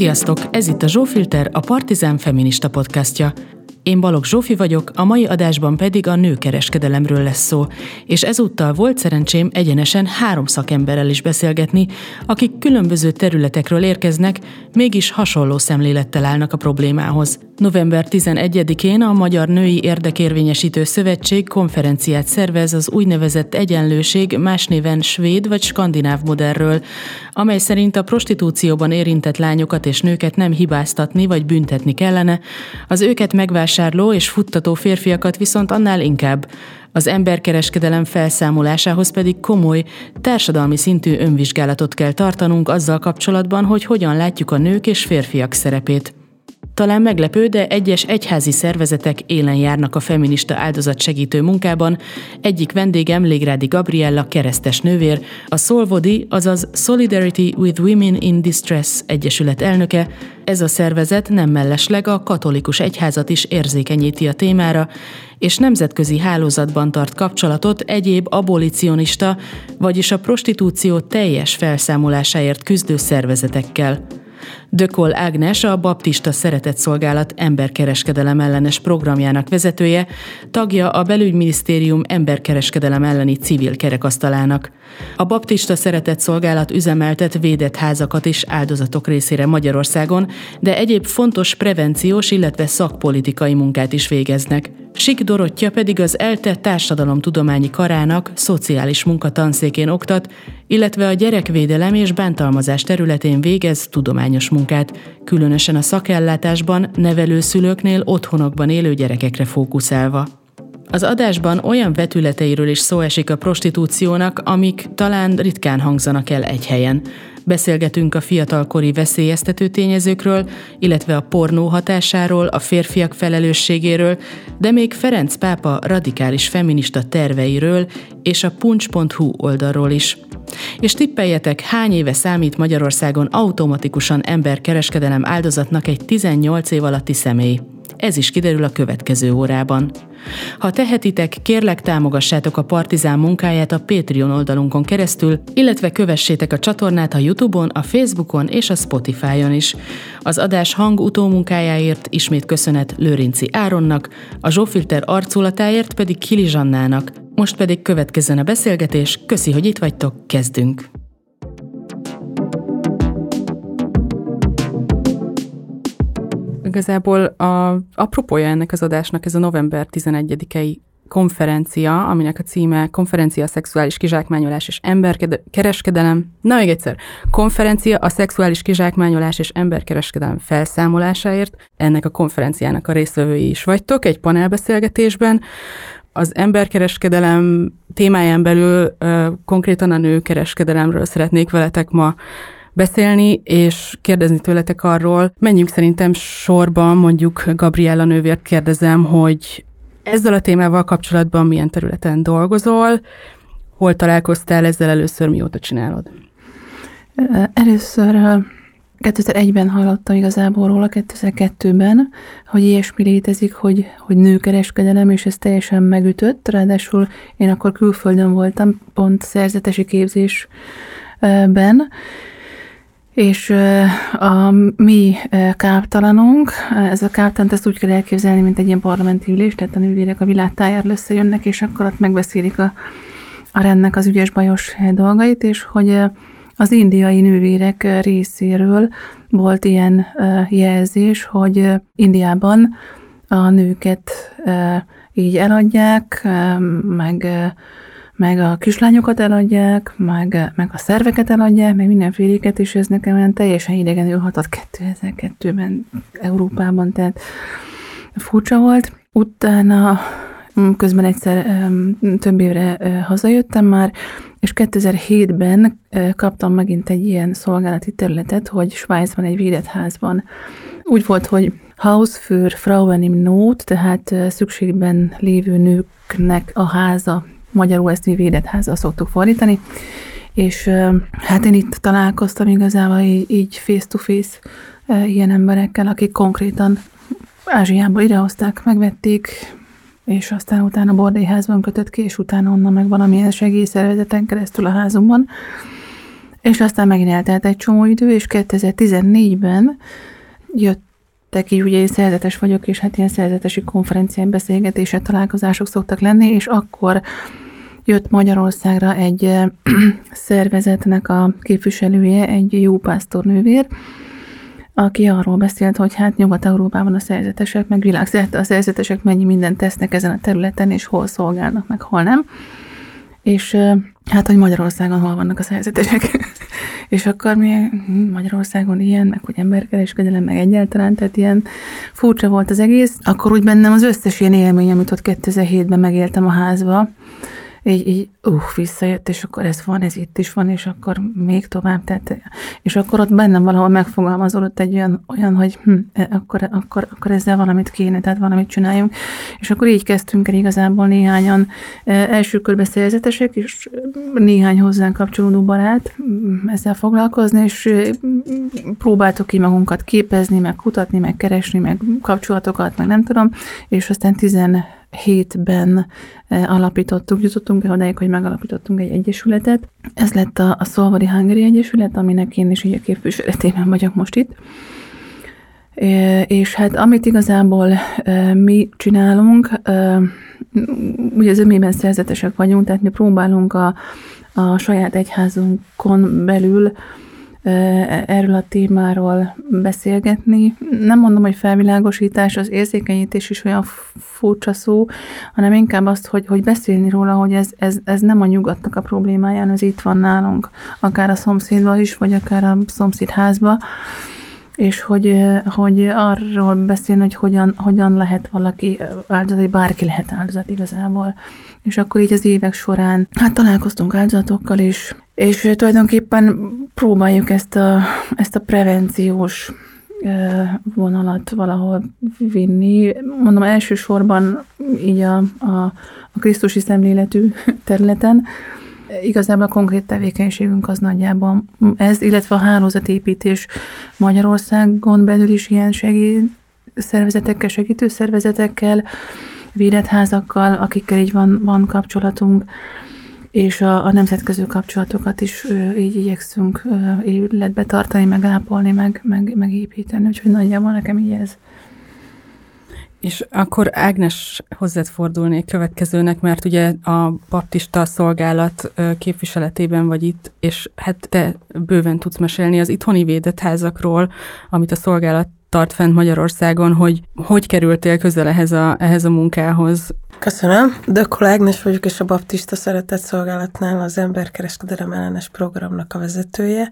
Sziasztok! Ez itt a Zsófilter, a Partizán Feminista podcastja. Én Balogh Zsófi vagyok, a mai adásban pedig a nőkereskedelemről lesz szó, és ezúttal volt szerencsém egyenesen három szakemberrel is beszélgetni, akik különböző területekről érkeznek, mégis hasonló szemlélettel állnak a problémához. November 11-én a Magyar Női Érdekérvényesítő Szövetség konferenciát szervez az úgynevezett egyenlőség más néven svéd vagy skandináv modellről, amely szerint a prostitúcióban érintett lányokat és nőket nem hibáztatni vagy büntetni kellene, az őket megvásárló és futtató férfiakat viszont annál inkább. Az emberkereskedelem felszámolásához pedig komoly, társadalmi szintű önvizsgálatot kell tartanunk azzal kapcsolatban, hogy hogyan látjuk a nők és férfiak szerepét. Talán meglepő, de egyes egyházi szervezetek élen járnak a feminista áldozat segítő munkában. Egyik vendégem Légrádi Gabriella keresztes nővér, a Szolvodi, azaz Solidarity with Women in Distress Egyesület elnöke. Ez a szervezet nem mellesleg a katolikus egyházat is érzékenyíti a témára, és nemzetközi hálózatban tart kapcsolatot egyéb abolicionista, vagyis a prostitúció teljes felszámolásáért küzdő szervezetekkel. Dökol Ágnes, a Baptista Szeretetszolgálat emberkereskedelem ellenes programjának vezetője, tagja a Belügyminisztérium emberkereskedelem elleni civil kerekasztalának. A Baptista Szeretetszolgálat üzemeltet védett házakat is áldozatok részére Magyarországon, de egyéb fontos prevenciós, illetve szakpolitikai munkát is végeznek. Sik Dorottya pedig az ELTE társadalomtudományi karának szociális munkatanszékén oktat, illetve a gyerekvédelem és bántalmazás területén végez tudományos munkát, különösen a szakellátásban, nevelőszülőknél otthonokban élő gyerekekre fókuszálva. Az adásban olyan vetületeiről is szó esik a prostitúciónak, amik talán ritkán hangzanak el egy helyen. Beszélgetünk a fiatalkori veszélyeztető tényezőkről, illetve a pornó hatásáról, a férfiak felelősségéről, de még Ferenc pápa radikális feminista terveiről és a punch.hu oldalról is. És tippeljetek, hány éve számít Magyarországon automatikusan emberkereskedelem áldozatnak egy 18 év alatti személy? Ez is kiderül a következő órában. Ha tehetitek, kérlek támogassátok a Partizán munkáját a Patreon oldalunkon keresztül, illetve kövessétek a csatornát a Youtube-on, a Facebookon és a Spotify-on is. Az adás hang utómunkájáért ismét köszönet Lőrinci Áronnak, a Zsófilter arculatáért pedig Kili Zsannának. Most pedig következzen a beszélgetés, köszi, hogy itt vagytok, kezdünk! Igazából a apropója ennek az adásnak ez a november 11-i konferencia, aminek a címe Konferencia a szexuális kizsákmányolás és emberkereskedelem. Na, még egyszer. Konferencia a szexuális kizsákmányolás és emberkereskedelem felszámolásáért. Ennek a konferenciának a résztvevői is vagytok egy panelbeszélgetésben. Az emberkereskedelem témáján belül konkrétan a nőkereskedelemről szeretnék veletek ma beszélni, és kérdezni tőletek arról, menjünk szerintem sorban, mondjuk Gabriella nővért kérdezem, hogy ezzel a témával kapcsolatban milyen területen dolgozol, hol találkoztál ezzel először, mióta csinálod? Először 2001-ben hallottam igazából róla, 2002-ben, hogy ilyesmi létezik, hogy, hogy nőkereskedelem, és ez teljesen megütött. Ráadásul én akkor külföldön voltam, pont szerzetesi képzésben, és a mi káptalanunk, ez a káptalant ezt úgy kell elképzelni, mint egy ilyen parlamenti ülés, tehát a nővérek a világtájára összejönnek, és akkor ott megbeszélik a, a rendnek az ügyes bajos dolgait, és hogy az indiai nővérek részéről volt ilyen jelzés, hogy Indiában a nőket így eladják, meg meg a kislányokat eladják, meg, meg a szerveket eladják, meg mindenféléket, és ez nekem olyan teljesen idegenül hatott 2002-ben Európában, tehát furcsa volt. Utána mm, közben egyszer több évre hazajöttem már, és 2007-ben kaptam megint egy ilyen szolgálati területet, hogy Svájcban egy védett házban úgy volt, hogy Haus für Frauen im Not, tehát szükségben lévő nőknek a háza Magyarul ezt mi védett házzal szoktuk fordítani. És hát én itt találkoztam igazából így, face-to-face ilyen emberekkel, akik konkrétan Ázsiából idehozták, megvették, és aztán utána bordélyházban kötött ki, és utána onnan meg valamilyen segélyszervezeten keresztül a házunkban És aztán megint eltelt egy csomó idő, és 2014-ben jöttek így, ugye én szerzetes vagyok, és hát ilyen szerzetesi konferencián beszélgetések, találkozások szoktak lenni, és akkor jött Magyarországra egy szervezetnek a képviselője, egy jó pásztornővér, aki arról beszélt, hogy hát Nyugat-Európában a szerzetesek, meg világszerte a szerzetesek mennyi mindent tesznek ezen a területen, és hol szolgálnak, meg hol nem. És hát, hogy Magyarországon hol vannak a szerzetesek. és akkor mi hm, Magyarországon ilyen, meg hogy emberkereskedelem, meg egyáltalán, tehát ilyen furcsa volt az egész. Akkor úgy bennem az összes ilyen élmény, amit ott 2007-ben megéltem a házba, így, így uh, visszajött, és akkor ez van, ez itt is van, és akkor még tovább, tehát, és akkor ott bennem valahol megfogalmazódott egy olyan, olyan hogy hm, e, akkor, akkor, akkor ezzel valamit kéne, tehát valamit csináljunk, és akkor így kezdtünk el igazából néhányan e, első körbe szerzetesek, és néhány hozzánk kapcsolódó barát hm, ezzel foglalkozni, és e, próbáltuk ki magunkat képezni, meg kutatni, meg keresni, meg kapcsolatokat, meg nem tudom, és aztán tizen hétben e, alapítottuk, jutottunk el odáig, hogy megalapítottunk egy egyesületet. Ez lett a, a Szolvari Hungary Egyesület, aminek én is így a képviseletében vagyok most itt. E, és hát amit igazából e, mi csinálunk, ugye az ömében szerzetesek vagyunk, tehát mi próbálunk a, a saját egyházunkon belül erről a témáról beszélgetni. Nem mondom, hogy felvilágosítás, az érzékenyítés is olyan furcsa szó, hanem inkább azt, hogy, hogy beszélni róla, hogy ez, ez, ez nem a nyugatnak a problémáján, ez itt van nálunk, akár a szomszédban is, vagy akár a szomszédházban és hogy, hogy arról beszélni, hogy hogyan, hogyan lehet valaki áldozat, bárki lehet áldozat igazából. És akkor így az évek során, hát találkoztunk áldozatokkal is, és tulajdonképpen próbáljuk ezt a, ezt a prevenciós vonalat valahol vinni. Mondom, elsősorban így a, a, a Krisztusi szemléletű területen, Igazából a konkrét tevékenységünk az nagyjából ez, illetve a hálózatépítés Magyarországon belül is ilyen segít szervezetekkel, segítő szervezetekkel, védett házakkal, akikkel így van, van kapcsolatunk, és a, a nemzetközi kapcsolatokat is ö, így igyekszünk ö, életbe tartani, meg ápolni, meg, meg, meg építeni, úgyhogy nagyjából nekem így ez. És akkor Ágnes hozzád fordulnék következőnek, mert ugye a baptista szolgálat képviseletében vagy itt, és hát te bőven tudsz mesélni az itthoni védett házakról, amit a szolgálat tart fent Magyarországon, hogy hogy kerültél közel ehhez a, ehhez a munkához? Köszönöm. Dökkol Ágnes vagyok, és a Baptista Szeretett Szolgálatnál az emberkereskedelem ellenes programnak a vezetője.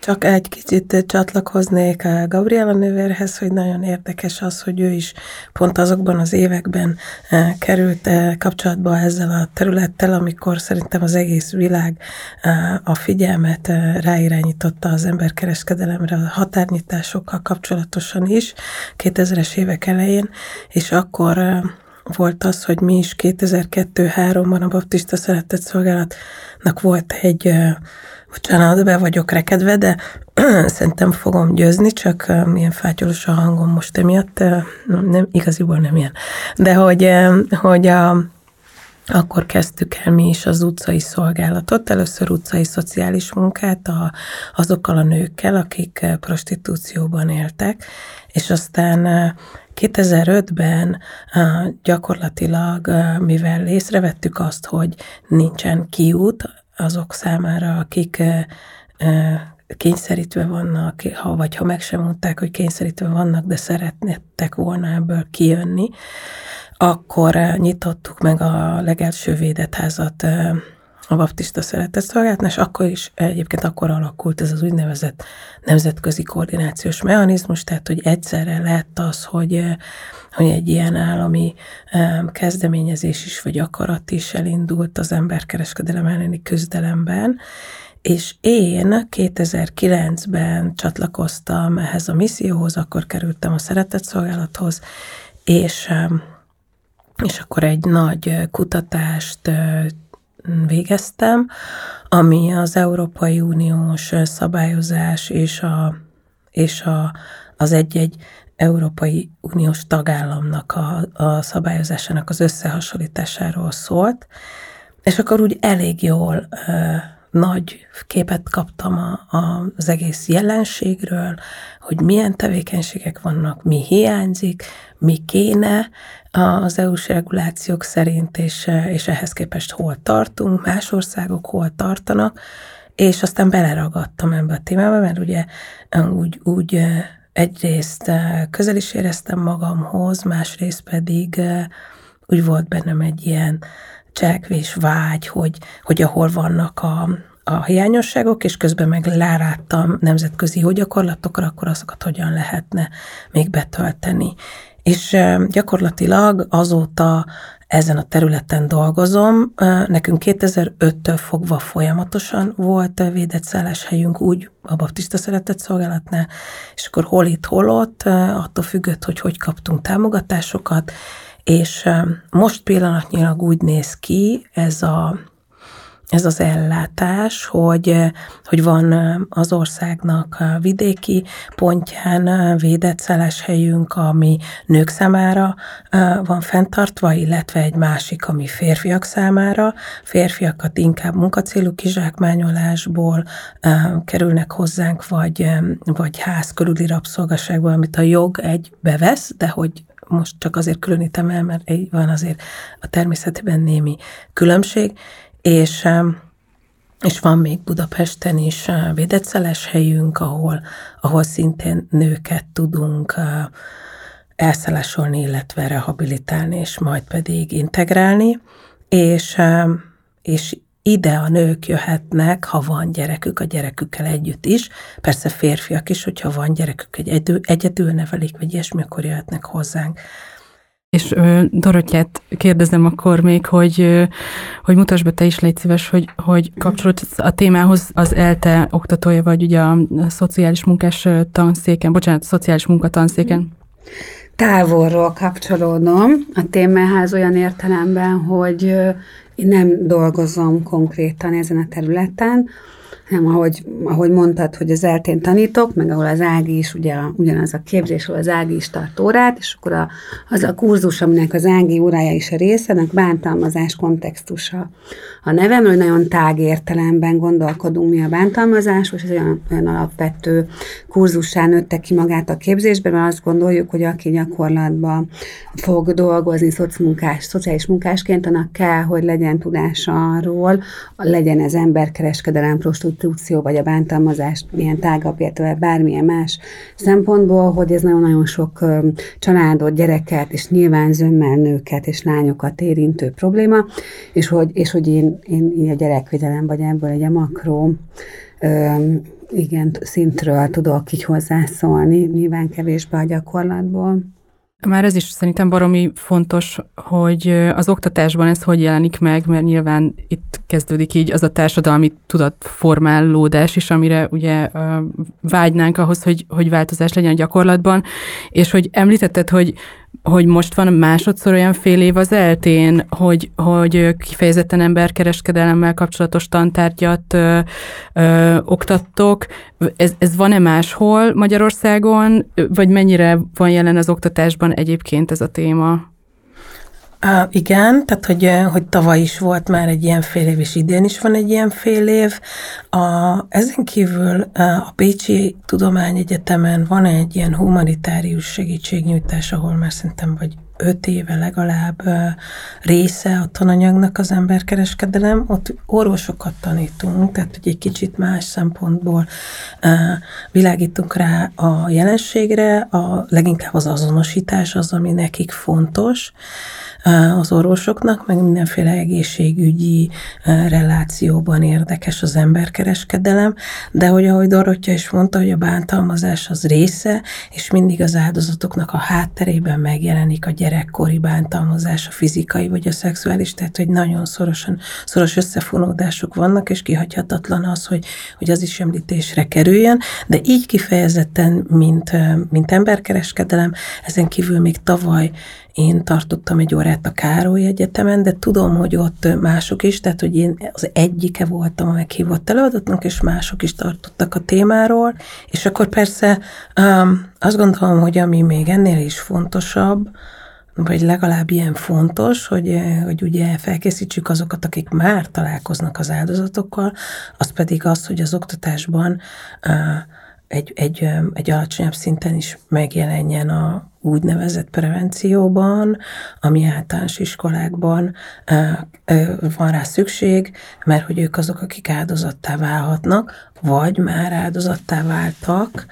Csak egy kicsit csatlakoznék a Gabriela nővérhez, hogy nagyon érdekes az, hogy ő is pont azokban az években eh, került eh, kapcsolatba ezzel a területtel, amikor szerintem az egész világ eh, a figyelmet ráirányította az emberkereskedelemre, a határnyitásokkal kapcsolatosan is 2000-es évek elején, és akkor volt az, hogy mi is 2002-3-ban a Baptista Szeretett Szolgálatnak volt egy Bocsánat, be vagyok rekedve, de szerintem fogom győzni, csak milyen fátyolos a hangom most emiatt, nem, igaziból nem ilyen. De hogy, hogy a, akkor kezdtük el mi is az utcai szolgálatot, először utcai szociális munkát a, azokkal a nőkkel, akik prostitúcióban éltek, és aztán 2005-ben gyakorlatilag, mivel észrevettük azt, hogy nincsen kiút azok számára, akik kényszerítve vannak, ha, vagy ha meg sem mondták, hogy kényszerítve vannak, de szeretnétek volna ebből kijönni, akkor nyitottuk meg a legelső védett házat a baptista szeretett és akkor is egyébként akkor alakult ez az úgynevezett nemzetközi koordinációs mechanizmus, tehát hogy egyszerre lett az, hogy, hogy egy ilyen állami kezdeményezés is, vagy akarat is elindult az emberkereskedelem elleni küzdelemben, és én 2009-ben csatlakoztam ehhez a misszióhoz, akkor kerültem a szeretett szolgálathoz, és, és akkor egy nagy kutatást végeztem, ami az Európai Uniós szabályozás és, a, és a, az egy-egy Európai Uniós tagállamnak a, a szabályozásának az összehasonlításáról szólt, és akkor úgy elég jól nagy képet kaptam a, a, az egész jelenségről, hogy milyen tevékenységek vannak, mi hiányzik, mi kéne az EU-s regulációk szerint, és, és ehhez képest hol tartunk, más országok hol tartanak, és aztán beleragadtam ebbe a témába, mert ugye úgy, úgy egyrészt közel is éreztem magamhoz, másrészt pedig úgy volt bennem egy ilyen cselekvés vágy, hogy, hogy ahol vannak a, a hiányosságok, és közben meg láráttam nemzetközi jó gyakorlatokra, akkor azokat hogyan lehetne még betölteni. És gyakorlatilag azóta ezen a területen dolgozom. Nekünk 2005-től fogva folyamatosan volt védett szálláshelyünk úgy a Baptista Szeretett Szolgálatnál, és akkor hol itt, hol ott, attól függött, hogy hogy kaptunk támogatásokat, és most pillanatnyilag úgy néz ki ez a ez az ellátás, hogy, hogy van az országnak vidéki pontján védett szálláshelyünk, ami nők számára van fenntartva, illetve egy másik, ami férfiak számára. Férfiakat inkább munkacélú kizsákmányolásból kerülnek hozzánk, vagy, vagy ház körüli rabszolgaságból, amit a jog egy bevesz, de hogy most csak azért különítem el, mert van azért a természetben némi különbség, és, és van még Budapesten is védett helyünk, ahol, ahol szintén nőket tudunk elszállásolni, illetve rehabilitálni, és majd pedig integrálni, és, és ide a nők jöhetnek, ha van gyerekük, a gyerekükkel együtt is. Persze férfiak is, hogyha van gyerekük, egy egyedül, egyedül nevelik, vagy ilyesmi, akkor jöhetnek hozzánk. És Dorottyát kérdezem akkor még, hogy, hogy mutasd be te is, légy szíves, hogy, hogy kapcsolódsz a témához az ELTE oktatója vagy ugye a szociális munkás tanszéken, bocsánat, a szociális munkatanszéken. Távolról kapcsolódom a témához olyan értelemben, hogy én nem dolgozom konkrétan ezen a területen, nem, ahogy, ahogy mondtad, hogy az eltén tanítok, meg ahol az Ági is, ugye ugyanaz a képzés, ahol az Ági is tart órát, és akkor a, az a kurzus, aminek az Ági órája is a része, ennek bántalmazás kontextusa. A nevemről nagyon tág értelemben gondolkodunk mi a bántalmazás, és ez olyan, olyan alapvető kurzussá nőtte ki magát a képzésben, mert azt gondoljuk, hogy aki gyakorlatban fog dolgozni szociális, szociális munkásként, annak kell, hogy legyen tudása arról, legyen ez emberkereskedelem, prostitúció, prostitúció vagy a bántalmazás milyen tágabb értelme, bármilyen más szempontból, hogy ez nagyon-nagyon sok családot, gyereket, és nyilván zömmel nőket és lányokat érintő probléma, és hogy, és hogy én, én, én a gyerekvédelem, vagy ebből egy a makró igen, szintről tudok így hozzászólni, nyilván kevésbé a gyakorlatból. Már ez is szerintem baromi fontos, hogy az oktatásban ez hogy jelenik meg, mert nyilván itt kezdődik így az a társadalmi tudatformálódás is, amire ugye vágynánk ahhoz, hogy, hogy változás legyen a gyakorlatban, és hogy említetted, hogy hogy most van másodszor olyan fél év az eltén, hogy, hogy kifejezetten emberkereskedelemmel kapcsolatos tantárgyat ö, ö, oktattok. Ez, ez van-e máshol Magyarországon, vagy mennyire van jelen az oktatásban egyébként ez a téma? Uh, igen, tehát hogy, hogy tavaly is volt már egy ilyen fél év, és idén is van egy ilyen fél év. A, ezen kívül a Pécsi Tudományegyetemen van egy ilyen humanitárius segítségnyújtás, ahol már szerintem vagy öt éve legalább része a tananyagnak az emberkereskedelem, ott orvosokat tanítunk, tehát hogy egy kicsit más szempontból világítunk rá a jelenségre, a, leginkább az azonosítás az, ami nekik fontos, az orvosoknak, meg mindenféle egészségügyi relációban érdekes az emberkereskedelem, de hogy ahogy Dorottya is mondta, hogy a bántalmazás az része, és mindig az áldozatoknak a hátterében megjelenik a gyerekkori bántalmazás, a fizikai vagy a szexuális, tehát hogy nagyon szorosan, szoros összefonódások vannak, és kihagyhatatlan az, hogy, hogy az is említésre kerüljön, de így kifejezetten, mint, mint emberkereskedelem, ezen kívül még tavaly én tartottam egy órát a Károly Egyetemen, de tudom, hogy ott mások is, tehát hogy én az egyike voltam a meghívott előadatnak, és mások is tartottak a témáról, és akkor persze um, azt gondolom, hogy ami még ennél is fontosabb, vagy legalább ilyen fontos, hogy, hogy ugye felkészítsük azokat, akik már találkoznak az áldozatokkal, az pedig az, hogy az oktatásban egy, egy, egy alacsonyabb szinten is megjelenjen a úgynevezett prevencióban, ami általános iskolákban van rá szükség, mert hogy ők azok, akik áldozattá válhatnak, vagy már áldozattá váltak,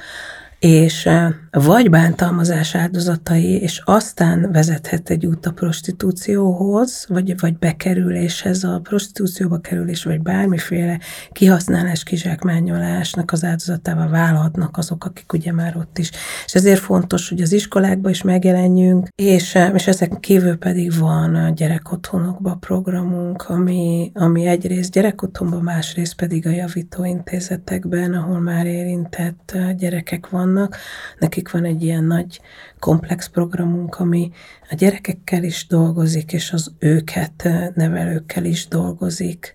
és vagy bántalmazás áldozatai, és aztán vezethet egy út a prostitúcióhoz, vagy, vagy bekerüléshez, a prostitúcióba kerülés, vagy bármiféle kihasználás, kizsákmányolásnak az áldozatával válhatnak azok, akik ugye már ott is. És ezért fontos, hogy az iskolákba is megjelenjünk, és, és ezek kívül pedig van a gyerekotthonokba programunk, ami, ami egyrészt gyerekotthonban, másrészt pedig a javítóintézetekben, ahol már érintett gyerekek vannak. Nekik van egy ilyen nagy komplex programunk, ami a gyerekekkel is dolgozik, és az őket nevelőkkel is dolgozik.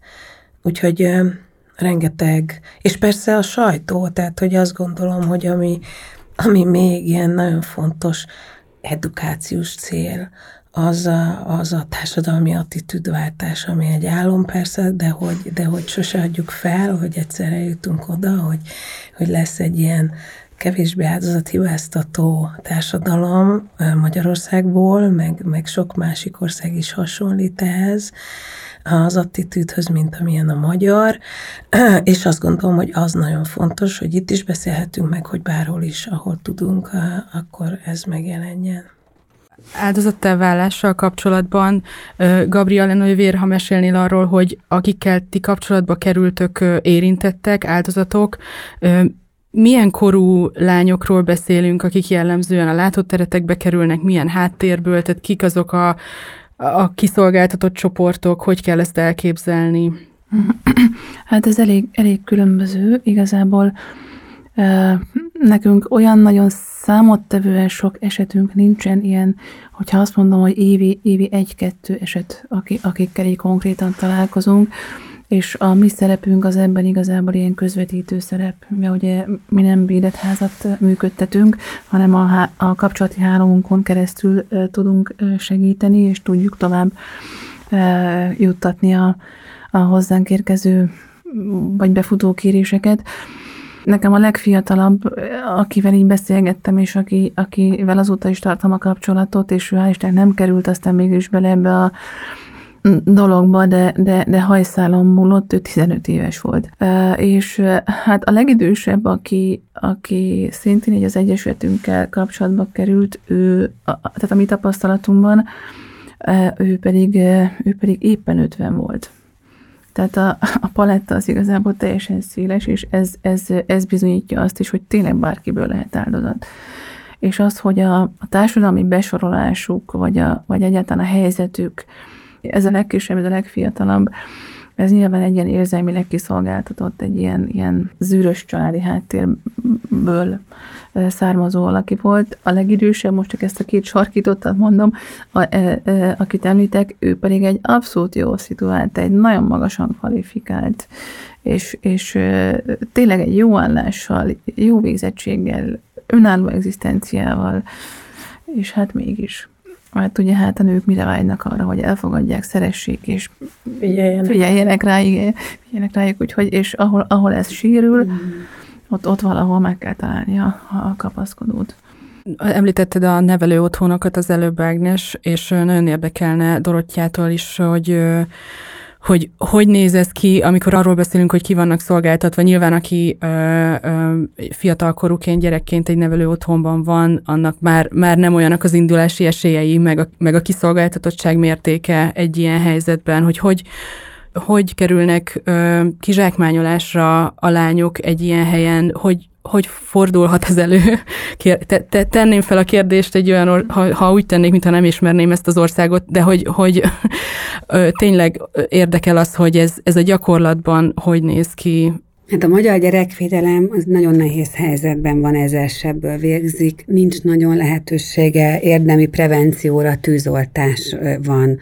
Úgyhogy rengeteg, és persze a sajtó, tehát hogy azt gondolom, hogy ami, ami még ilyen nagyon fontos edukációs cél, az a, az a társadalmi attitűdváltás, ami egy álom persze, de hogy, de hogy sose adjuk fel, hogy egyszerre jutunk oda, hogy, hogy lesz egy ilyen kevésbé áldozathibáztató társadalom Magyarországból, meg, meg sok másik ország is hasonlít ehhez az attitűdhöz, mint amilyen a magyar, és azt gondolom, hogy az nagyon fontos, hogy itt is beszélhetünk meg, hogy bárhol is, ahol tudunk, akkor ez megjelenjen. Áldozattá válással kapcsolatban, Gabriel Nővér, ha mesélnél arról, hogy akikkel ti kapcsolatba kerültök érintettek, áldozatok, milyen korú lányokról beszélünk, akik jellemzően a látott teretekbe kerülnek, milyen háttérből, tehát kik azok a, a kiszolgáltatott csoportok, hogy kell ezt elképzelni? Hát ez elég, elég különböző. Igazából nekünk olyan nagyon számottevően sok esetünk nincsen ilyen, hogyha azt mondom, hogy évi, évi egy-kettő eset, akikkel így konkrétan találkozunk, és a mi szerepünk az ebben igazából ilyen közvetítő szerep, mert ugye mi nem védett házat működtetünk, hanem a, a kapcsolati hálóunkon keresztül tudunk segíteni, és tudjuk tovább juttatni a, a hozzánk érkező vagy befutó kéréseket. Nekem a legfiatalabb, akivel így beszélgettem, és aki, akivel azóta is tartom a kapcsolatot, és hál' nem került aztán mégis bele ebbe a dologba, de, de, de hajszálon múlott, ő 15 éves volt. És hát a legidősebb, aki, aki szintén így az Egyesületünkkel kapcsolatba került, ő, tehát a mi tapasztalatunkban, ő pedig, ő pedig éppen 50 volt. Tehát a, a paletta az igazából teljesen széles, és ez, ez, ez bizonyítja azt is, hogy tényleg bárkiből lehet áldozat. És az, hogy a, a társadalmi besorolásuk, vagy, a, vagy egyáltalán a helyzetük, ez a legkisebb, ez a legfiatalabb, ez nyilván egy ilyen érzelmileg kiszolgáltatott, egy ilyen, ilyen zűrös családi háttérből származó valaki volt. A legidősebb, most csak ezt a két sarkítottat mondom, a, e, e, akit említek, ő pedig egy abszolút jó szituált, egy nagyon magasan kvalifikált, és, és tényleg egy jó állással, jó végzettséggel, önálló egzisztenciával, és hát mégis mert ugye hát a nők mire vágynak arra, hogy elfogadják, szeressék, és figyeljenek, figyeljenek rá, igen, figyeljenek rájuk, úgyhogy, és ahol, ahol ez sérül, mm. ott, ott valahol meg kell találni a, a kapaszkodót. Említetted a nevelő otthonokat az előbb, Ágnes, és nagyon érdekelne Dorottyától is, hogy hogy hogy néz ez ki, amikor arról beszélünk, hogy ki vannak szolgáltatva. Nyilván, aki ö, ö, fiatalkorúként, gyerekként egy nevelő otthonban van, annak már, már nem olyanak az indulási esélyei, meg a, meg a kiszolgáltatottság mértéke egy ilyen helyzetben, hogy hogy, hogy kerülnek ö, kizsákmányolásra a lányok egy ilyen helyen, hogy hogy fordulhat ez elő? Te, te, tenném fel a kérdést egy olyan, ha, ha úgy tennék, mintha nem ismerném ezt az országot, de hogy, hogy tényleg érdekel az, hogy ez, ez a gyakorlatban hogy néz ki, Hát a magyar gyerekvédelem az nagyon nehéz helyzetben van, ezer sebből végzik, nincs nagyon lehetősége érdemi prevencióra, tűzoltás van.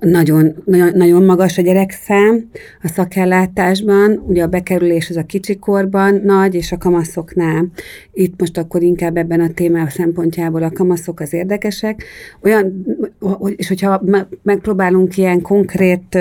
Nagyon, nagyon, nagyon magas a gyerekszám a szakellátásban, ugye a bekerülés az a kicsikorban nagy, és a kamaszoknál, itt most akkor inkább ebben a témában szempontjából a kamaszok az érdekesek, olyan, és hogyha megpróbálunk ilyen konkrét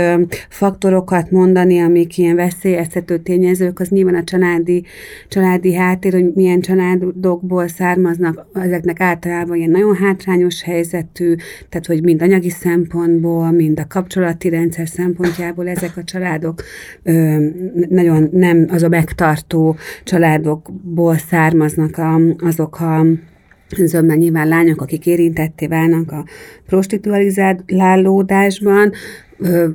faktorokat mondani, amik ilyen veszélyeztető tényezők, az nyilván a családi, családi háttér, hogy milyen családokból származnak, ezeknek általában ilyen nagyon hátrányos helyzetű, tehát hogy mind anyagi szempontból, mind a kapcsolati rendszer szempontjából ezek a családok ö, nagyon nem az a megtartó családokból származnak a, azok a zömmel nyilván lányok, akik érintetté válnak a prostitualizálódásban,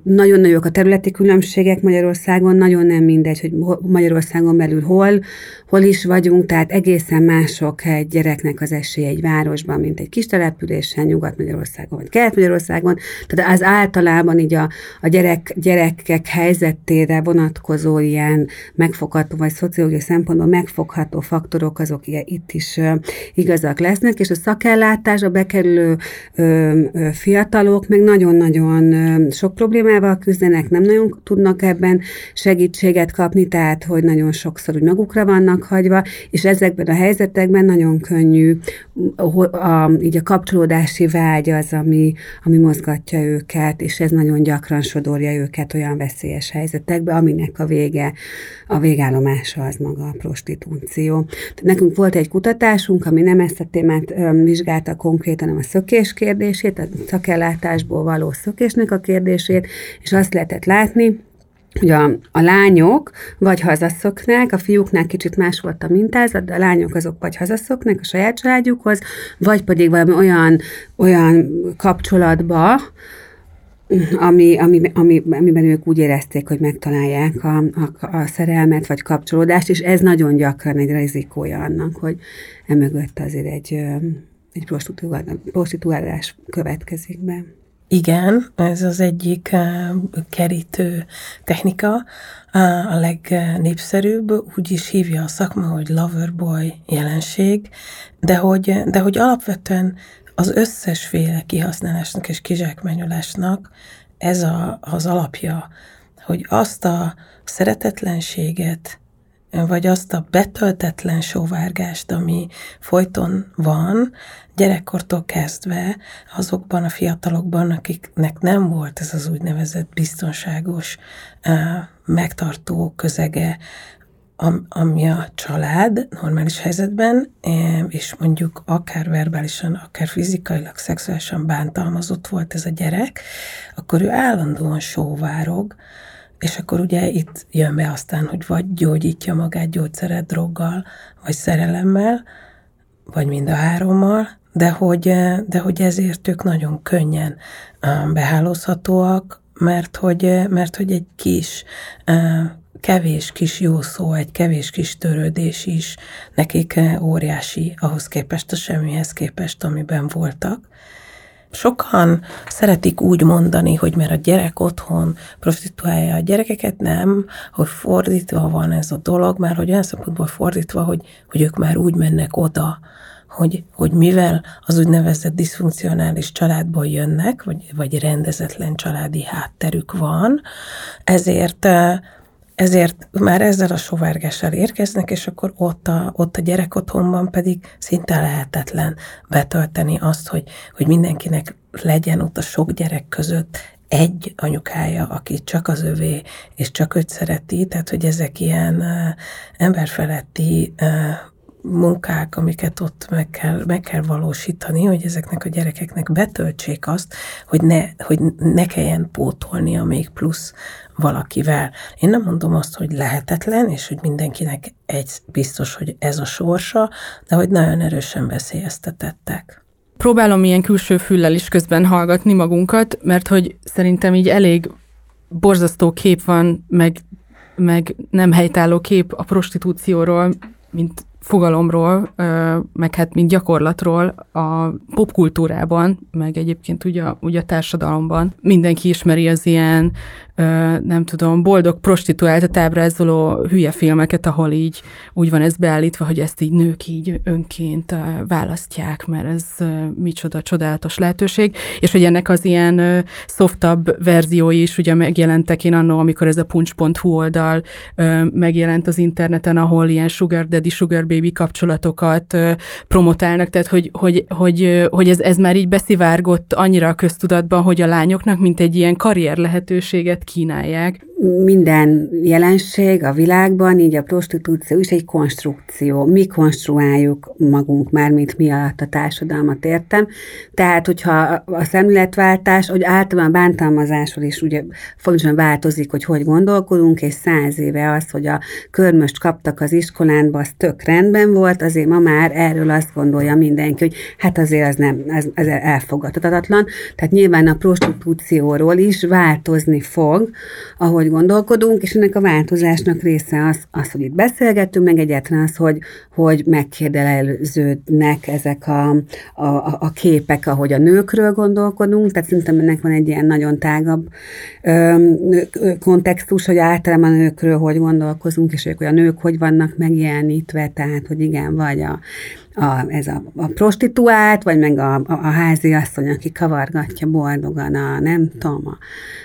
nagyon nagyok a területi különbségek Magyarországon, nagyon nem mindegy, hogy Magyarországon belül hol, hol is vagyunk, tehát egészen mások egy gyereknek az esélye egy városban, mint egy kis településen, Nyugat-Magyarországon vagy Kelet-Magyarországon. Tehát az általában így a, a gyerek, gyerekek helyzetére vonatkozó ilyen megfogható, vagy szociológiai szempontból megfogható faktorok, azok itt is igazak lesznek, és a szakellátás, a bekerülő ö, ö, fiatalok meg nagyon-nagyon sok problémával küzdenek, nem nagyon tudnak ebben segítséget kapni, tehát hogy nagyon sokszor úgy magukra vannak hagyva, és ezekben a helyzetekben nagyon könnyű a, a, így a kapcsolódási vágy az, ami, ami mozgatja őket, és ez nagyon gyakran sodorja őket olyan veszélyes helyzetekbe, aminek a vége, a végállomása az maga a prostitúció. Tehát nekünk volt egy kutatásunk, ami nem ezt a témát vizsgálta konkrétan, hanem a szökés kérdését, a szakellátásból való szökésnek a kérdését, kérdését, és azt lehetett látni, hogy a, a lányok vagy hazaszoknák, a fiúknál kicsit más volt a mintázat, de a lányok azok vagy hazaszoknak a saját családjukhoz, vagy pedig valami olyan, olyan kapcsolatba, ami, ami, ami, amiben ők úgy érezték, hogy megtalálják a, a, a szerelmet vagy kapcsolódást, és ez nagyon gyakran egy rizikója annak, hogy emögött azért egy, egy prostituálás következik be. Igen, ez az egyik uh, kerítő technika, uh, a legnépszerűbb, úgy is hívja a szakma, hogy loverboy jelenség, de hogy, de hogy alapvetően az összesféle kihasználásnak és kizsákmányolásnak ez a, az alapja, hogy azt a szeretetlenséget, vagy azt a betöltetlen sóvárgást, ami folyton van, gyerekkortól kezdve azokban a fiatalokban, akiknek nem volt ez az úgynevezett biztonságos, megtartó közege, ami a család normális helyzetben, és mondjuk akár verbálisan, akár fizikailag, szexuálisan bántalmazott volt ez a gyerek, akkor ő állandóan sóvárog, és akkor ugye itt jön be aztán, hogy vagy gyógyítja magát gyógyszeret, droggal, vagy szerelemmel, vagy mind a hárommal, de hogy, de hogy ezért ők nagyon könnyen behálózhatóak, mert hogy, mert hogy egy kis, kevés kis jó szó, egy kevés kis törődés is nekik óriási ahhoz képest, a semmihez képest, amiben voltak. Sokan szeretik úgy mondani, hogy mert a gyerek otthon prostituálja a gyerekeket, nem, hogy fordítva van ez a dolog, mert hogy olyan szempontból fordítva, hogy, hogy ők már úgy mennek oda, hogy, hogy mivel az úgynevezett diszfunkcionális családból jönnek, vagy, vagy rendezetlen családi hátterük van, ezért ezért már ezzel a sovárgással érkeznek, és akkor ott a, ott a gyerek otthonban pedig szinte lehetetlen betölteni azt, hogy, hogy mindenkinek legyen ott a sok gyerek között egy anyukája, aki csak az övé, és csak őt szereti, tehát hogy ezek ilyen uh, emberfeletti uh, munkák, amiket ott meg kell, meg kell valósítani, hogy ezeknek a gyerekeknek betöltsék azt, hogy ne, hogy ne kelljen pótolnia még plusz valakivel. Én nem mondom azt, hogy lehetetlen, és hogy mindenkinek egy biztos, hogy ez a sorsa, de hogy nagyon erősen veszélyeztetettek. Próbálom ilyen külső füllel is közben hallgatni magunkat, mert hogy szerintem így elég borzasztó kép van, meg, meg nem helytálló kép a prostitúcióról, mint fogalomról, meg hát mint gyakorlatról a popkultúrában, meg egyébként ugye, ugye a társadalomban. Mindenki ismeri az ilyen nem tudom, boldog prostituáltat ábrázoló hülye filmeket, ahol így úgy van ez beállítva, hogy ezt így nők így önként választják, mert ez micsoda csodálatos lehetőség, és hogy ennek az ilyen softabb verziói is ugye megjelentek én annó, amikor ez a punch.hu oldal megjelent az interneten, ahol ilyen sugar daddy, sugar baby kapcsolatokat promotálnak, tehát hogy, hogy, hogy, hogy ez, ez már így beszivárgott annyira a köztudatban, hogy a lányoknak mint egy ilyen karrier lehetőséget kínálják minden jelenség a világban, így a prostitúció is egy konstrukció. Mi konstruáljuk magunk már, mint mi alatt a társadalmat értem. Tehát, hogyha a szemléletváltás, hogy általában a bántalmazásról is ugye fontosan változik, hogy hogy gondolkodunk, és száz éve az, hogy a körmöst kaptak az iskolánba, az tök rendben volt, azért ma már erről azt gondolja mindenki, hogy hát azért az nem, ez, ez elfogadhatatlan. Tehát nyilván a prostitúcióról is változni fog, ahogy hogy gondolkodunk, és ennek a változásnak része az, az hogy itt beszélgetünk, meg egyáltalán az, hogy, hogy megkérdeleződnek ezek a, a, a képek, ahogy a nőkről gondolkodunk, tehát szerintem ennek van egy ilyen nagyon tágabb ö, kontextus, hogy általában a nőkről hogy gondolkozunk, és hogy a nők hogy vannak megjelenítve, tehát, hogy igen, vagy a a, ez a, a prostituált, vagy meg a, a, a házi asszony, aki kavargatja boldogan a, nem tudom, a,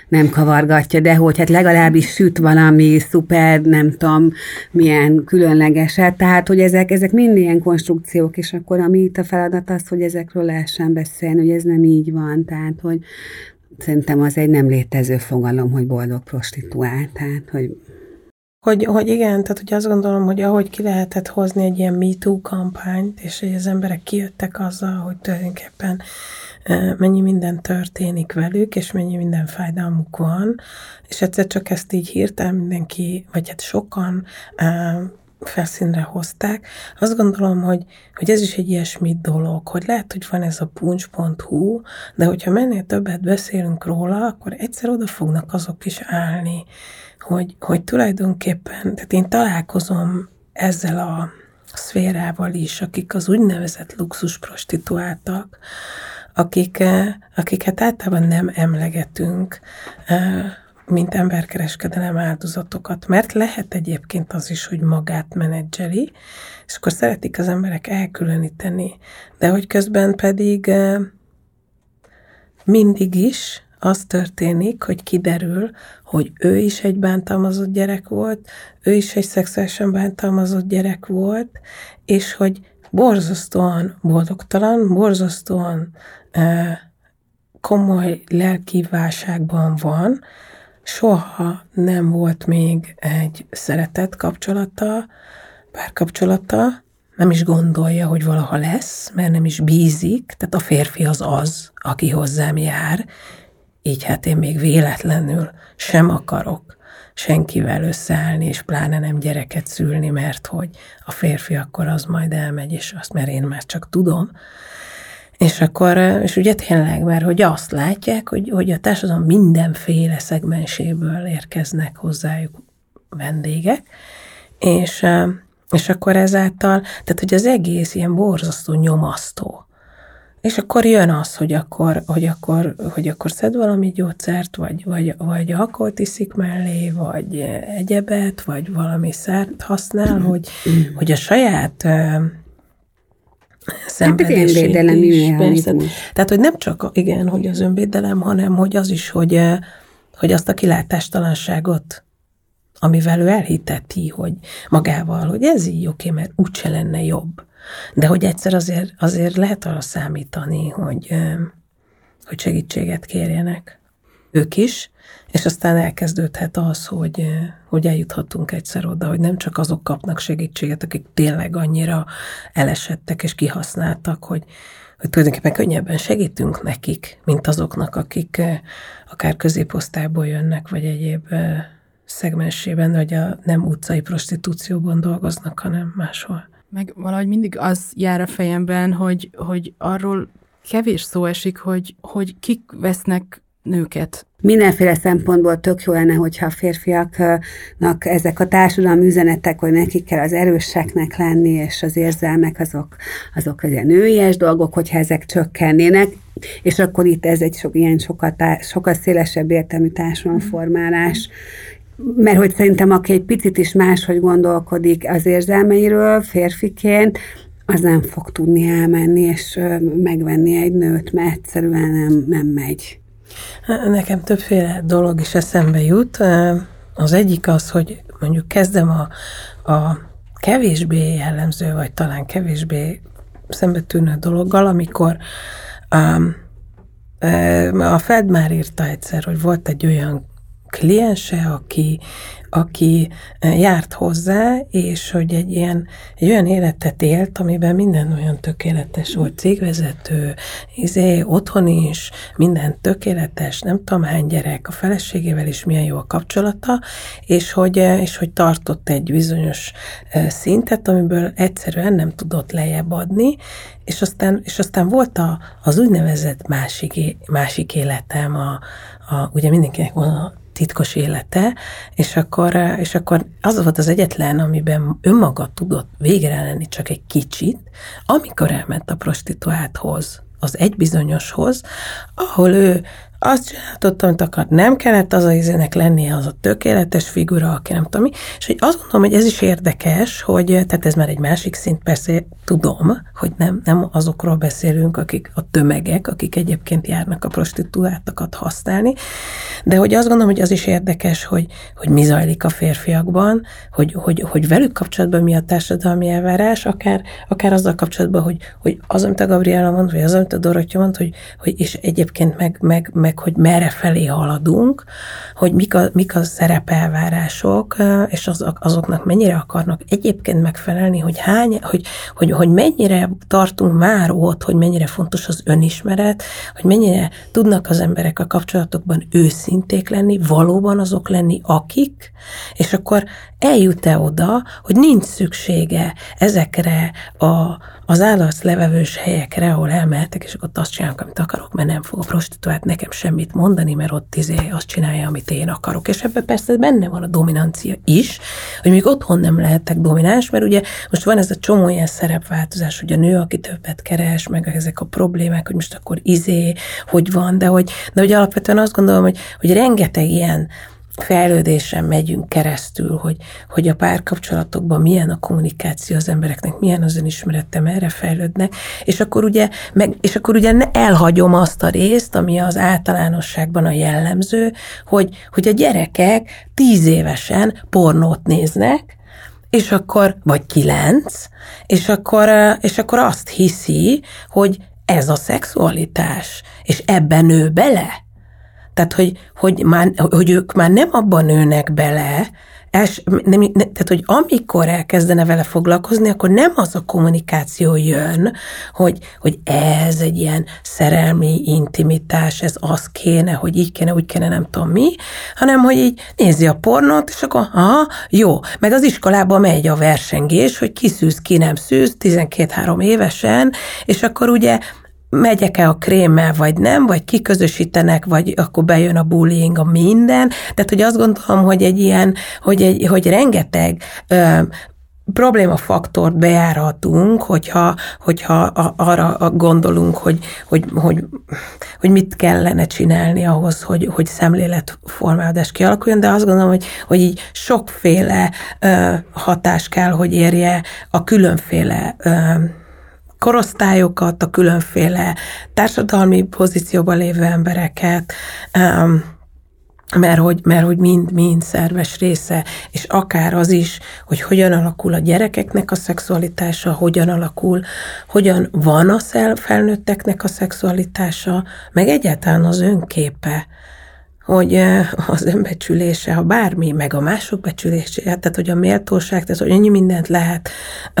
nem kavargatja, de hogy hát legalábbis süt valami szuper, nem tudom, milyen különlegeset, tehát, hogy ezek, ezek mind ilyen konstrukciók, és akkor ami itt a feladat az, hogy ezekről lehessen beszélni, hogy ez nem így van, tehát, hogy szerintem az egy nem létező fogalom, hogy boldog prostituált, tehát, hogy hogy, hogy igen, tehát hogy azt gondolom, hogy ahogy ki lehetett hozni egy ilyen MeToo kampányt, és hogy az emberek kijöttek azzal, hogy tulajdonképpen mennyi minden történik velük, és mennyi minden fájdalmuk van, és egyszer csak ezt így hirtelen mindenki, vagy hát sokan felszínre hozták. Azt gondolom, hogy, hogy ez is egy ilyesmi dolog, hogy lehet, hogy van ez a punch.hu, de hogyha mennél többet beszélünk róla, akkor egyszer oda fognak azok is állni, hogy, hogy tulajdonképpen, tehát én találkozom ezzel a szférával is, akik az úgynevezett luxus prostituáltak, akik, eh, akiket általában nem emlegetünk, eh, mint emberkereskedelem áldozatokat, mert lehet egyébként az is, hogy magát menedzseli, és akkor szeretik az emberek elkülöníteni, de hogy közben pedig eh, mindig is az történik, hogy kiderül, hogy ő is egy bántalmazott gyerek volt, ő is egy szexuálisan bántalmazott gyerek volt, és hogy borzasztóan boldogtalan, borzasztóan komoly lelki válságban van, soha nem volt még egy szeretett kapcsolata, párkapcsolata, nem is gondolja, hogy valaha lesz, mert nem is bízik, tehát a férfi az az, aki hozzám jár, így hát én még véletlenül sem akarok senkivel összeállni, és pláne nem gyereket szülni, mert hogy a férfi akkor az majd elmegy, és azt, mert én már csak tudom. És akkor, és ugye tényleg, mert hogy azt látják, hogy, hogy a társadalom mindenféle szegmenséből érkeznek hozzájuk vendégek, és, és akkor ezáltal, tehát hogy az egész ilyen borzasztó nyomasztó. És akkor jön az, hogy akkor, hogy akkor, hogy akkor szed valami gyógyszert, vagy, vagy, vagy alkoholt iszik mellé, vagy egyebet, vagy valami szert használ, hogy, hogy a saját uh, szenvedését hát is. Persze. Tehát, hogy nem csak, igen, hogy az önvédelem, hanem hogy az is, hogy, hogy azt a kilátástalanságot, amivel ő elhiteti, hogy magával, hogy ez így oké, mert úgyse lenne jobb de hogy egyszer azért, azért lehet arra számítani, hogy, hogy segítséget kérjenek ők is, és aztán elkezdődhet az, hogy, hogy eljuthatunk egyszer oda, hogy nem csak azok kapnak segítséget, akik tényleg annyira elesettek és kihasználtak, hogy, hogy tulajdonképpen könnyebben segítünk nekik, mint azoknak, akik akár középosztályból jönnek, vagy egyéb szegmensében, vagy a nem utcai prostitúcióban dolgoznak, hanem máshol. Meg valahogy mindig az jár a fejemben, hogy, hogy arról kevés szó esik, hogy, hogy kik vesznek nőket? Mindenféle szempontból tök jó lenne, hogyha a férfiaknak ezek a társadalmi üzenetek, hogy nekik kell az erőseknek lenni, és az érzelmek azok, azok az ilyen nőies dolgok, hogyha ezek csökkennének, és akkor itt ez egy sok, ilyen sokkal, sokkal szélesebb értelmű társadalomformálás, mert hogy szerintem aki egy picit is máshogy gondolkodik az érzelmeiről férfiként, az nem fog tudni elmenni és megvenni egy nőt, mert egyszerűen nem, nem megy. Nekem többféle dolog is eszembe jut. Az egyik az, hogy mondjuk kezdem a, a kevésbé jellemző, vagy talán kevésbé szembetűnő dologgal, amikor um, a Fed már írta egyszer, hogy volt egy olyan kliense, aki, aki eh, járt hozzá, és hogy egy ilyen egy olyan életet élt, amiben minden olyan tökéletes volt, cégvezető, izé, otthon is, minden tökéletes, nem tudom hány gyerek, a feleségével is milyen jó a kapcsolata, és hogy, eh, és hogy tartott egy bizonyos eh, szintet, amiből egyszerűen nem tudott lejjebb adni, és aztán, és aztán volt a, az úgynevezett másik, másik életem, a, a, ugye mindenkinek van a titkos élete, és akkor, és akkor az volt az egyetlen, amiben önmaga tudott végre lenni csak egy kicsit, amikor elment a prostituálthoz, az egybizonyoshoz, ahol ő azt csináltott, amit akart. Nem kellett az a izének lennie az a tökéletes figura, aki nem tudom mi. És hogy azt gondolom, hogy ez is érdekes, hogy, tehát ez már egy másik szint, persze tudom, hogy nem, nem azokról beszélünk, akik a tömegek, akik egyébként járnak a prostituáltakat használni, de hogy azt gondolom, hogy az is érdekes, hogy, hogy mi zajlik a férfiakban, hogy, hogy, hogy velük kapcsolatban mi a társadalmi elvárás, akár, akár azzal kapcsolatban, hogy, hogy az, amit a Gabriela mond, vagy az, amit a Dorottya mond, hogy, hogy és egyébként meg, meg, meg meg hogy merre felé haladunk, hogy mik a, mik a szerepelvárások, és az, azoknak mennyire akarnak egyébként megfelelni, hogy hány, hogy, hogy, hogy mennyire tartunk már ott, hogy mennyire fontos az önismeret, hogy mennyire tudnak az emberek a kapcsolatokban őszinték lenni, valóban azok lenni, akik, és akkor eljut-e oda, hogy nincs szüksége ezekre a, az állatsz levevős helyekre, ahol elmehetek, és akkor azt csinálok, amit akarok, mert nem fog a prostituált nekem semmit mondani, mert ott izé azt csinálja, amit én akarok. És ebben persze benne van a dominancia is, hogy még otthon nem lehetek domináns, mert ugye most van ez a csomó ilyen szerepváltozás, hogy a nő, aki többet keres, meg ezek a problémák, hogy most akkor izé, hogy van, de hogy, de hogy alapvetően azt gondolom, hogy, hogy rengeteg ilyen fejlődésen megyünk keresztül, hogy, hogy a párkapcsolatokban milyen a kommunikáció az embereknek, milyen az önismerete, merre fejlődnek, és akkor ugye, meg, és akkor ugye elhagyom azt a részt, ami az általánosságban a jellemző, hogy, hogy a gyerekek tíz évesen pornót néznek, és akkor, vagy kilenc, és akkor, és akkor azt hiszi, hogy ez a szexualitás, és ebben nő bele, tehát, hogy, hogy, már, hogy ők már nem abban nőnek bele, els, nem, ne, tehát, hogy amikor elkezdene vele foglalkozni, akkor nem az a kommunikáció jön, hogy, hogy ez egy ilyen szerelmi intimitás, ez az kéne, hogy így kéne, úgy kéne, nem tudom mi, hanem, hogy így nézi a pornót, és akkor, aha, jó. Meg az iskolába megy a versengés, hogy ki szűz, ki nem szűz, 12-3 évesen, és akkor ugye megyek-e a krémmel, vagy nem, vagy kiközösítenek, vagy akkor bejön a bullying, a minden. Tehát, hogy azt gondolom, hogy egy ilyen, hogy, egy, hogy rengeteg ö, problémafaktort bejáratunk, hogyha, hogyha arra gondolunk, hogy, hogy, hogy, hogy mit kellene csinálni ahhoz, hogy, hogy szemléletformálódás kialakuljon, de azt gondolom, hogy, hogy így sokféle ö, hatás kell, hogy érje a különféle ö, korosztályokat, a különféle társadalmi pozícióban lévő embereket, mert hogy, mert hogy mind, mind szerves része, és akár az is, hogy hogyan alakul a gyerekeknek a szexualitása, hogyan alakul, hogyan van a felnőtteknek a szexualitása, meg egyáltalán az önképe hogy az önbecsülése, ha bármi, meg a mások becsülése, tehát hogy a méltóság, tehát hogy ennyi mindent lehet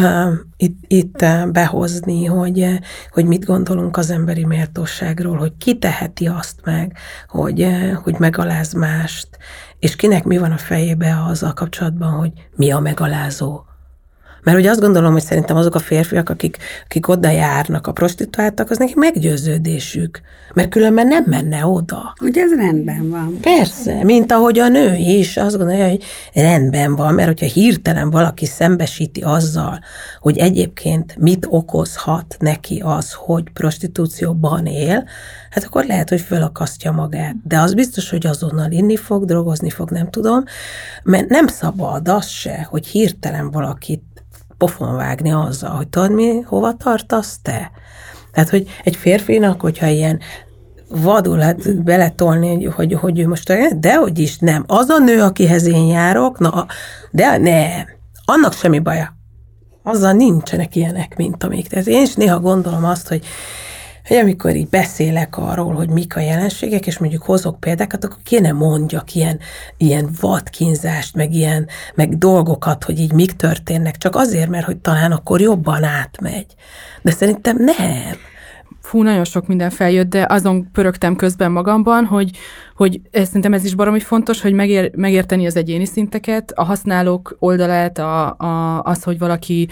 uh, itt, itt uh, behozni, hogy, uh, hogy mit gondolunk az emberi méltóságról, hogy ki teheti azt meg, hogy, uh, hogy megaláz mást, és kinek mi van a fejébe azzal kapcsolatban, hogy mi a megalázó, Mert ugye azt gondolom, hogy szerintem azok a férfiak, akik, akik oda járnak a prostituáltak, az neki meggyőződésük. Mert különben nem menne oda. Ugye ez rendben van. Persze, mint ahogy a nő is azt gondolja, hogy rendben van, mert hogyha hirtelen valaki szembesíti azzal, hogy egyébként mit okozhat neki az, hogy prostitúcióban él, hát akkor lehet, hogy fölakasztja magát. De az biztos, hogy azonnal inni fog, drogozni fog, nem tudom, mert nem szabad az se, hogy hirtelen valakit pofon vágni azzal, hogy tudod mi, hova tartasz te? Tehát, hogy egy férfinak, hogyha ilyen vadul hát beletolni, hogy, hogy ő most, de hogy is nem. Az a nő, akihez én járok, na, de nem. Annak semmi baja. Azzal nincsenek ilyenek, mint amik. Tehát én is néha gondolom azt, hogy hogy amikor így beszélek arról, hogy mik a jelenségek, és mondjuk hozok példákat, akkor kéne mondjak ilyen, ilyen vadkínzást, meg ilyen, meg dolgokat, hogy így mik történnek, csak azért, mert hogy talán akkor jobban átmegy. De szerintem nem. Fú, nagyon sok minden feljött, de azon pörögtem közben magamban, hogy, hogy ez, szerintem ez is baromi fontos, hogy megér, megérteni az egyéni szinteket, a használók oldalát, a, a, az, hogy valaki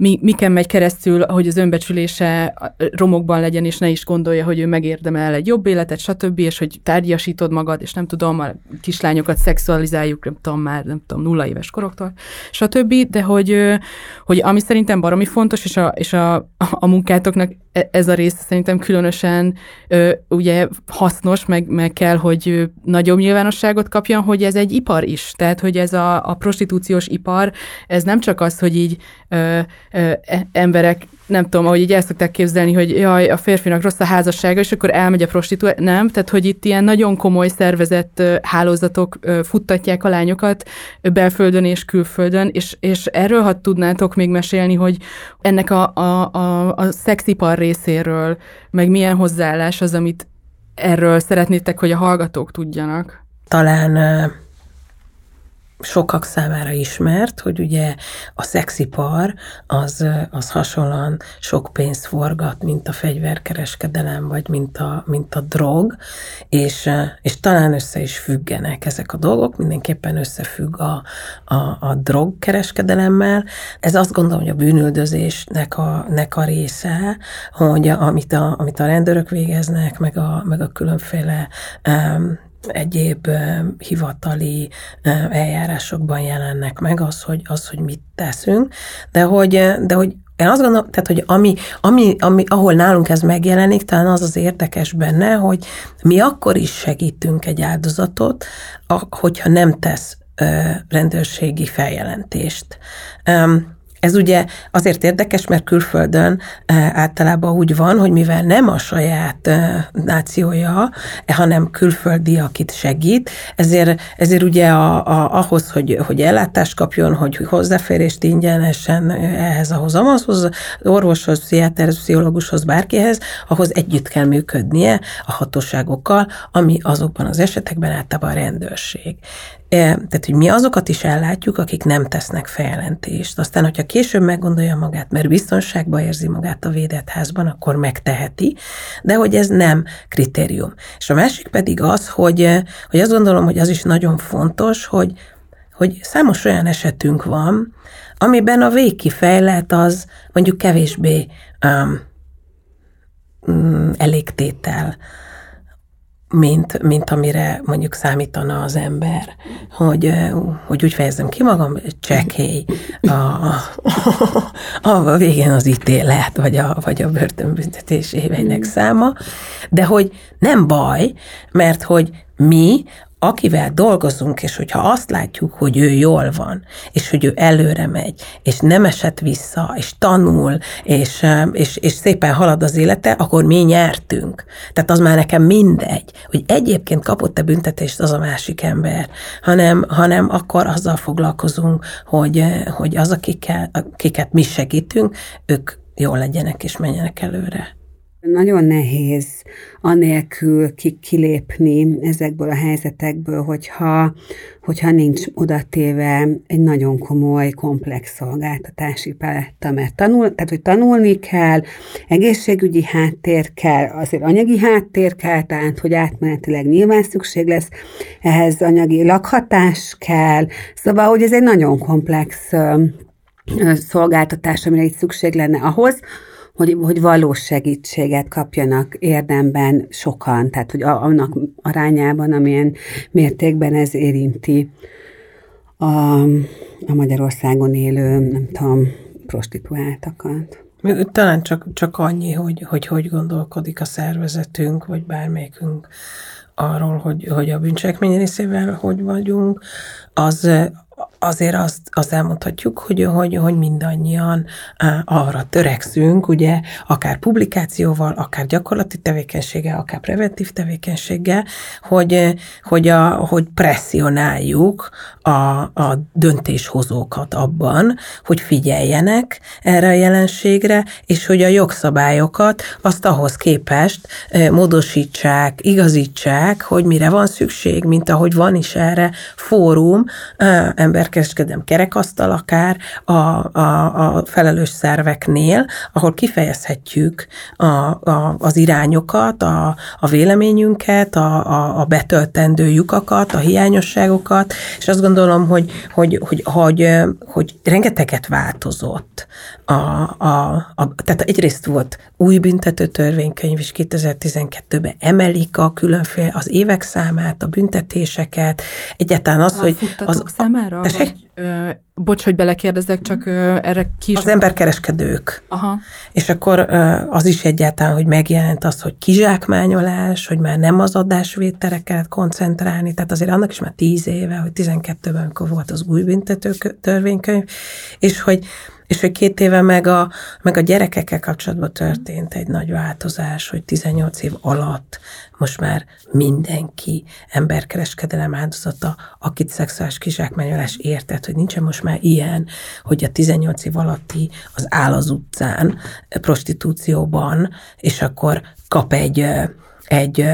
mi, miken megy keresztül, hogy az önbecsülése romokban legyen, és ne is gondolja, hogy ő megérdemel egy jobb életet, stb., és hogy tárgyasítod magad, és nem tudom, a kislányokat szexualizáljuk, nem tudom már, nem tudom, nulla éves koroktól, stb., de hogy, hogy ami szerintem baromi fontos, és a, és a, a munkátoknak e, ez a része szerintem különösen ugye hasznos, meg, meg kell, hogy nagyobb nyilvánosságot kapjon, hogy ez egy ipar is. Tehát, hogy ez a, a prostitúciós ipar, ez nem csak az, hogy így ö, e, emberek, nem tudom, ahogy így el szokták képzelni, hogy jaj, a férfinak rossz a házassága, és akkor elmegy a prostituál. Nem, tehát, hogy itt ilyen nagyon komoly szervezett hálózatok futtatják a lányokat belföldön és külföldön, és, és erről, ha tudnátok még mesélni, hogy ennek a, a, a, a szexipar részéről, meg milyen hozzáállás az, amit erről szeretnétek, hogy a hallgatók tudjanak? Talán sokak számára ismert, hogy ugye a szexipar az, az hasonlóan sok pénzt forgat, mint a fegyverkereskedelem, vagy mint a, mint a drog, és, és talán össze is függenek ezek a dolgok, mindenképpen összefügg a, a, a drogkereskedelemmel. Ez azt gondolom, hogy a bűnüldözésnek a, nek a része, hogy amit a, amit a rendőrök végeznek, meg a, meg a különféle um, egyéb hivatali eljárásokban jelennek meg az, hogy, az, hogy mit teszünk, de hogy, de hogy én azt gondolom, tehát, hogy ami, ami, ami, ahol nálunk ez megjelenik, talán az az érdekes benne, hogy mi akkor is segítünk egy áldozatot, hogyha nem tesz rendőrségi feljelentést. Ez ugye azért érdekes, mert külföldön e, általában úgy van, hogy mivel nem a saját e, nációja, hanem külföldi, akit segít, ezért, ezért ugye a, a, ahhoz, hogy, hogy ellátást kapjon, hogy hozzáférést ingyenesen ehhez, ahhoz, ahhoz, orvoshoz, pszichiáterhez, pszichológushoz, bárkihez, ahhoz együtt kell működnie a hatóságokkal, ami azokban az esetekben általában a rendőrség. Tehát, hogy mi azokat is ellátjuk, akik nem tesznek feljelentést. Aztán, hogyha később meggondolja magát, mert biztonságban érzi magát a védett házban, akkor megteheti, de hogy ez nem kritérium. És a másik pedig az, hogy, hogy azt gondolom, hogy az is nagyon fontos, hogy, hogy számos olyan esetünk van, amiben a végkifejlet az mondjuk kevésbé um, elégtétel mint, mint amire mondjuk számítana az ember, hogy, hogy úgy fejezem ki magam, csekély a, a, a, a végén az ítélet, vagy a, vagy a börtönbüntetés éveinek száma, de hogy nem baj, mert hogy mi akivel dolgozunk, és hogyha azt látjuk, hogy ő jól van, és hogy ő előre megy, és nem esett vissza, és tanul, és, és, és szépen halad az élete, akkor mi nyertünk. Tehát az már nekem mindegy, hogy egyébként kapott-e büntetést az a másik ember, hanem, hanem akkor azzal foglalkozunk, hogy, hogy az, akikkel, akiket mi segítünk, ők jól legyenek és menjenek előre. Nagyon nehéz anélkül kilépni ezekből a helyzetekből, hogyha, hogyha nincs odatéve egy nagyon komoly, komplex szolgáltatási paletta, mert tanul, tehát, hogy tanulni kell, egészségügyi háttér kell, azért anyagi háttér kell, tehát, hogy átmenetileg nyilván szükség lesz, ehhez anyagi lakhatás kell, szóval, hogy ez egy nagyon komplex szolgáltatás, amire itt szükség lenne ahhoz, hogy, hogy valós segítséget kapjanak érdemben sokan, tehát hogy annak arányában, amilyen mértékben ez érinti a, a Magyarországon élő, nem tudom, prostituáltakat. Talán csak, csak annyi, hogy, hogy hogy gondolkodik a szervezetünk, vagy bármelyikünk arról, hogy, hogy a bűncselekmény részével hogy vagyunk, az, azért azt, azt elmondhatjuk, hogy, hogy, hogy mindannyian arra törekszünk, ugye, akár publikációval, akár gyakorlati tevékenységgel, akár preventív tevékenységgel, hogy, hogy, a, hogy presszionáljuk a, a döntéshozókat abban, hogy figyeljenek erre a jelenségre, és hogy a jogszabályokat azt ahhoz képest módosítsák, igazítsák, hogy mire van szükség, mint ahogy van is erre fórum, emberkereskedem kerekasztal akár a, a, a felelős szerveknél, ahol kifejezhetjük a, a, az irányokat, a, a véleményünket, a, a, a betöltendő lyukakat, a hiányosságokat, és azt gondolom, hogy, hogy, hogy, hogy, hogy rengeteget változott. A, a, a, tehát egyrészt volt új büntető törvénykönyv is 2012-ben emelik a különféle az évek számát, a büntetéseket, egyáltalán az, a hogy... Az, számára? Vagy, ö, bocs, hogy belekérdezek, csak ö, erre ki Az emberkereskedők. Aha. És akkor ö, az is egyáltalán, hogy megjelent az, hogy kizsákmányolás, hogy már nem az adásvételre kellett koncentrálni, tehát azért annak is már tíz éve, hogy 12-ben, amikor volt az új büntető törvénykönyv, és hogy és hogy két éve meg a, meg a gyerekekkel kapcsolatban történt egy nagy változás, hogy 18 év alatt most már mindenki emberkereskedelem áldozata, akit szexuális kizsákmányolás értett, hogy nincsen most már ilyen, hogy a 18 év alatti az áll az utcán prostitúcióban, és akkor kap egy, egy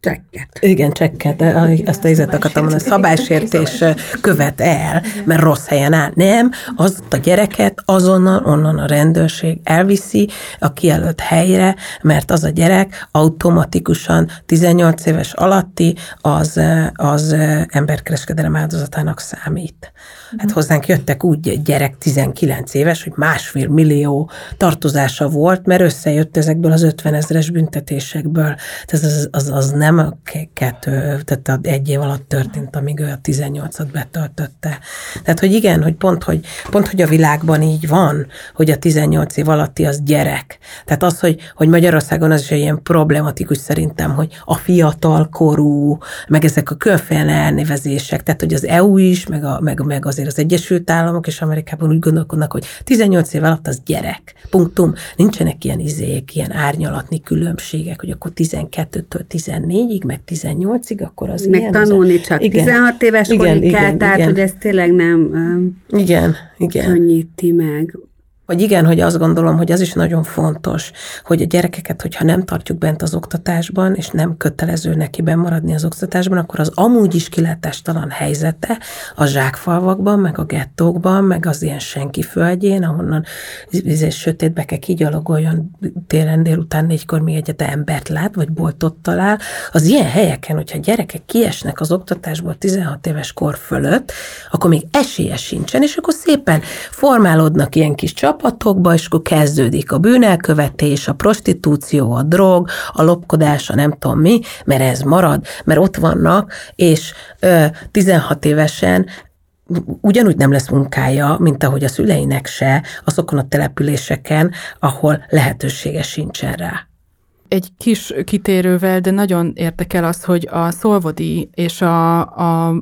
Csekket. Igen, csekket. Azt a izet akartam mondani, szabálysértés követ el, mert rossz helyen áll. Nem, az a gyereket azonnal onnan a rendőrség elviszi a kijelölt helyre, mert az a gyerek automatikusan 18 éves alatti az, az emberkereskedelem áldozatának számít. Hát hozzánk jöttek úgy gyerek 19 éves, hogy másfél millió tartozása volt, mert összejött ezekből az 50 ezres büntetésekből. Tehát az, az, az nem kettő, tehát egy év alatt történt, amíg ő a 18-at betöltötte. Tehát, hogy igen, hogy pont, hogy pont, hogy a világban így van, hogy a 18 év alatti az gyerek. Tehát az, hogy, hogy Magyarországon az is egy ilyen problematikus szerintem, hogy a fiatal korú, meg ezek a különféle elnevezések, tehát, hogy az EU is, meg, a, meg, meg az azért az Egyesült Államok és Amerikában úgy gondolkodnak, hogy 18 év alatt az gyerek. Punktum. Nincsenek ilyen izék, ilyen árnyalatni különbségek, hogy akkor 12-től 14-ig, meg 18-ig, akkor az meg ilyen. tanulni az... csak igen. 16 éves igen, korig igen, kell, igen, tehát igen. hogy ez tényleg nem igen, igen. könnyíti meg. Vagy igen, hogy azt gondolom, hogy az is nagyon fontos, hogy a gyerekeket, hogyha nem tartjuk bent az oktatásban, és nem kötelező neki maradni az oktatásban, akkor az amúgy is kilátástalan helyzete a zsákfalvakban, meg a gettókban, meg az ilyen senki földjén, ahonnan ez sötétbe kell kigyalogoljon télen délután négykor, még egyet embert lát, vagy boltot talál. Az ilyen helyeken, hogyha gyerekek kiesnek az oktatásból 16 éves kor fölött, akkor még esélye sincsen, és akkor szépen formálódnak ilyen kis csap, csapatokba, és akkor kezdődik a bűnelkövetés, a prostitúció, a drog, a lopkodás, a nem tudom mi, mert ez marad, mert ott vannak, és ö, 16 évesen ugyanúgy nem lesz munkája, mint ahogy a szüleinek se, azokon a településeken, ahol lehetősége sincsen rá. Egy kis kitérővel, de nagyon érdekel az, hogy a szolvodi és a, a,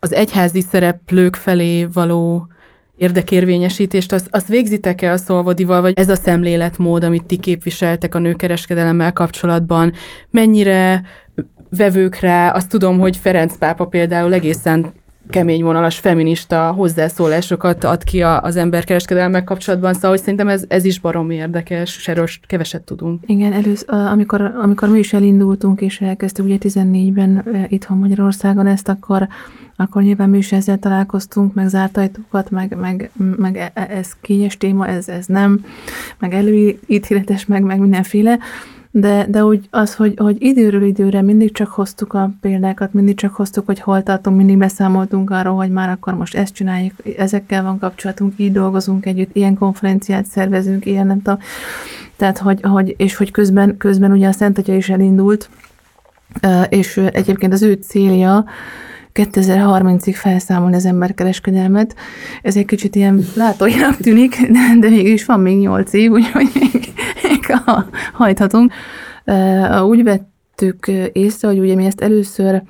az egyházi szereplők felé való érdekérvényesítést, azt, azt végzitek-e a szolvodival, vagy ez a szemléletmód, amit ti képviseltek a nőkereskedelemmel kapcsolatban, mennyire vevők rá, azt tudom, hogy Ferenc pápa például egészen kemény vonalas feminista hozzászólásokat ad ki az emberkereskedelmek kapcsolatban, szóval hogy szerintem ez, ez is barom érdekes, erről keveset tudunk. Igen, először, amikor, amikor mi is elindultunk, és elkezdtük ugye 14-ben itthon Magyarországon ezt, akkor akkor nyilván mi is ezzel találkoztunk, meg zárt ajtókat, meg, meg, meg e, ez kényes téma, ez, ez nem, meg előítéletes, meg, meg mindenféle. De, de úgy az, hogy, hogy időről időre mindig csak hoztuk a példákat, mindig csak hoztuk, hogy hol tartunk, mindig beszámoltunk arról, hogy már akkor most ezt csináljuk, ezekkel van kapcsolatunk, így dolgozunk együtt, ilyen konferenciát szervezünk, ilyen nem tudom. Tehát, hogy, hogy és hogy közben, közben ugye a Szent Atya is elindult, és egyébként az ő célja, 2030-ig felszámolni az emberkereskedelmet. Ez egy kicsit ilyen látóinak tűnik, de mégis van még 8 év, úgyhogy még hajthatunk. Úgy vettük észre, hogy ugye mi ezt először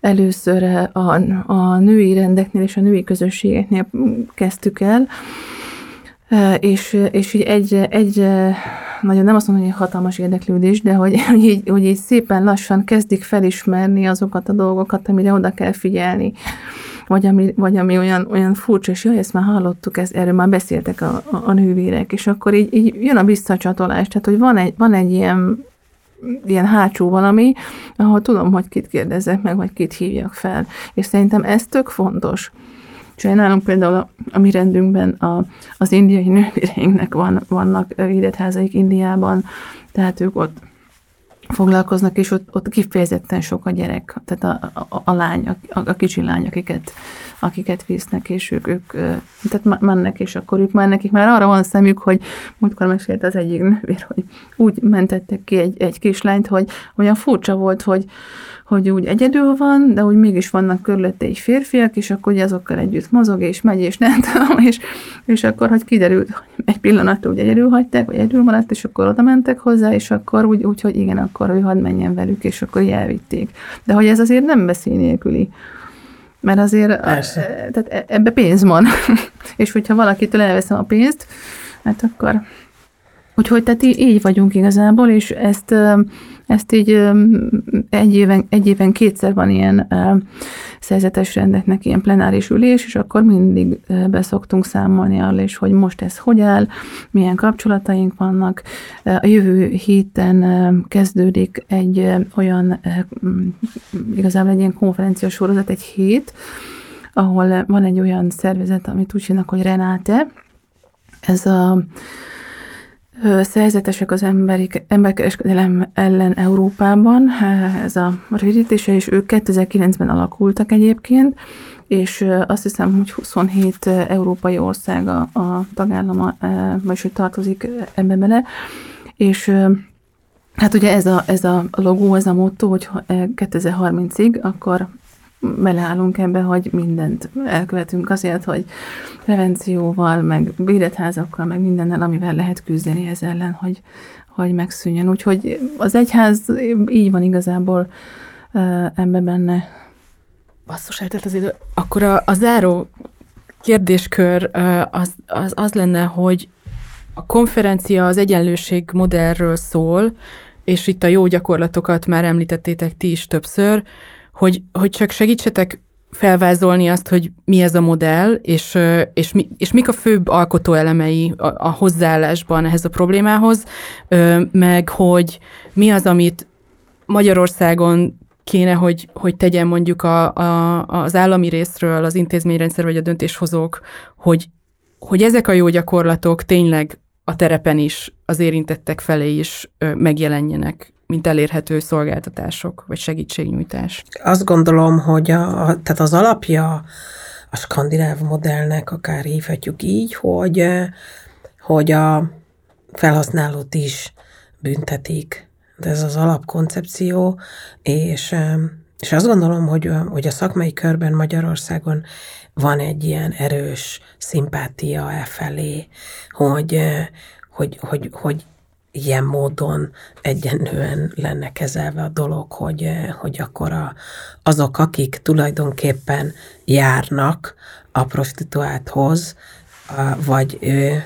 először a, a női rendeknél és a női közösségeknél kezdtük el, és, és így egy, egy nagyon nem azt mondom, hogy hatalmas érdeklődés, de hogy, hogy, így, hogy így szépen lassan kezdik felismerni azokat a dolgokat, amire oda kell figyelni. Vagy ami, vagy ami olyan, olyan furcsa, és jaj, ezt már hallottuk, ez, erről már beszéltek a, a, a nővérek, és akkor így, így jön a visszacsatolás, tehát hogy van egy, van egy ilyen ilyen hátsó valami, ahol tudom, hogy kit kérdezek meg, vagy kit hívjak fel. És szerintem ez tök fontos. Csinálunk például a, a mi rendünkben a, az indiai nővéreinknek van, vannak védetházaik Indiában, tehát ők ott foglalkoznak, és ott, ott kifejezetten sok a gyerek, tehát a, a, a lány, a, a kicsi lány, akiket, akiket visznek, és ők, ők tehát mennek, és akkor ők már nekik már arra van szemük, hogy múltkor mesélte az egyik nővér, hogy úgy mentettek ki egy, egy kislányt, hogy olyan furcsa volt, hogy, hogy úgy egyedül van, de úgy mégis vannak körülötte egy férfiak, és akkor ugye azokkal együtt mozog, és megy, és nem tudom, és, és akkor, hogy kiderült, hogy egy pillanatra úgy egyedül hagyták, vagy egyedül maradt, és akkor oda mentek hozzá, és akkor úgy, úgy hogy igen, akkor ő hadd menjen velük, és akkor elvitték. De hogy ez azért nem veszély nélküli. Mert azért Persze. A, tehát e, ebbe pénz van. és hogyha valakitől elveszem a pénzt, hát akkor... Úgyhogy tehát így vagyunk igazából, és ezt ezt így egy éven, egy éven kétszer van ilyen szerzetes rendeknek ilyen plenáris ülés, és akkor mindig beszoktunk számolni arra is, hogy most ez hogy áll, milyen kapcsolataink vannak. A jövő héten kezdődik egy olyan, igazából egy ilyen konferencia sorozat, egy hét, ahol van egy olyan szervezet, amit úgy hívnak, hogy Renáte, ez a szerzetesek az emberi, emberkereskedelem ellen Európában, ez a rövidítése, és ők 2009-ben alakultak egyébként, és azt hiszem, hogy 27 európai ország a, a tagállama, vagyis hogy tartozik ebbe bele, és hát ugye ez a, ez a logó, ez a motto, hogy 2030-ig, akkor beleállunk ebbe, hogy mindent elkövetünk azért, hogy prevencióval, meg védetházakkal, meg mindennel, amivel lehet küzdeni ez ellen, hogy, hogy megszűnjön. Úgyhogy az egyház így van igazából ebbe benne. Basszus, eltelt az idő. Akkor a, a záró kérdéskör az, az, az lenne, hogy a konferencia az egyenlőség modellről szól, és itt a jó gyakorlatokat már említettétek ti is többször, hogy, hogy csak segítsetek felvázolni azt, hogy mi ez a modell, és, és, mi, és mik a főbb alkotóelemei a, a hozzáállásban ehhez a problémához, meg hogy mi az, amit Magyarországon kéne, hogy, hogy tegyen mondjuk a, a, az állami részről, az intézményrendszer vagy a döntéshozók, hogy, hogy ezek a jó gyakorlatok tényleg a terepen is, az érintettek felé is megjelenjenek mint elérhető szolgáltatások, vagy segítségnyújtás? Azt gondolom, hogy a, tehát az alapja a skandináv modellnek, akár hívhatjuk így, hogy, hogy a felhasználót is büntetik. De ez az alapkoncepció, és, és azt gondolom, hogy, hogy a szakmai körben Magyarországon van egy ilyen erős szimpátia e felé, hogy, hogy, hogy, hogy ilyen módon egyenlően lenne kezelve a dolog, hogy, eh, hogy akkor a, azok, akik tulajdonképpen járnak a prostituálthoz, vagy ő,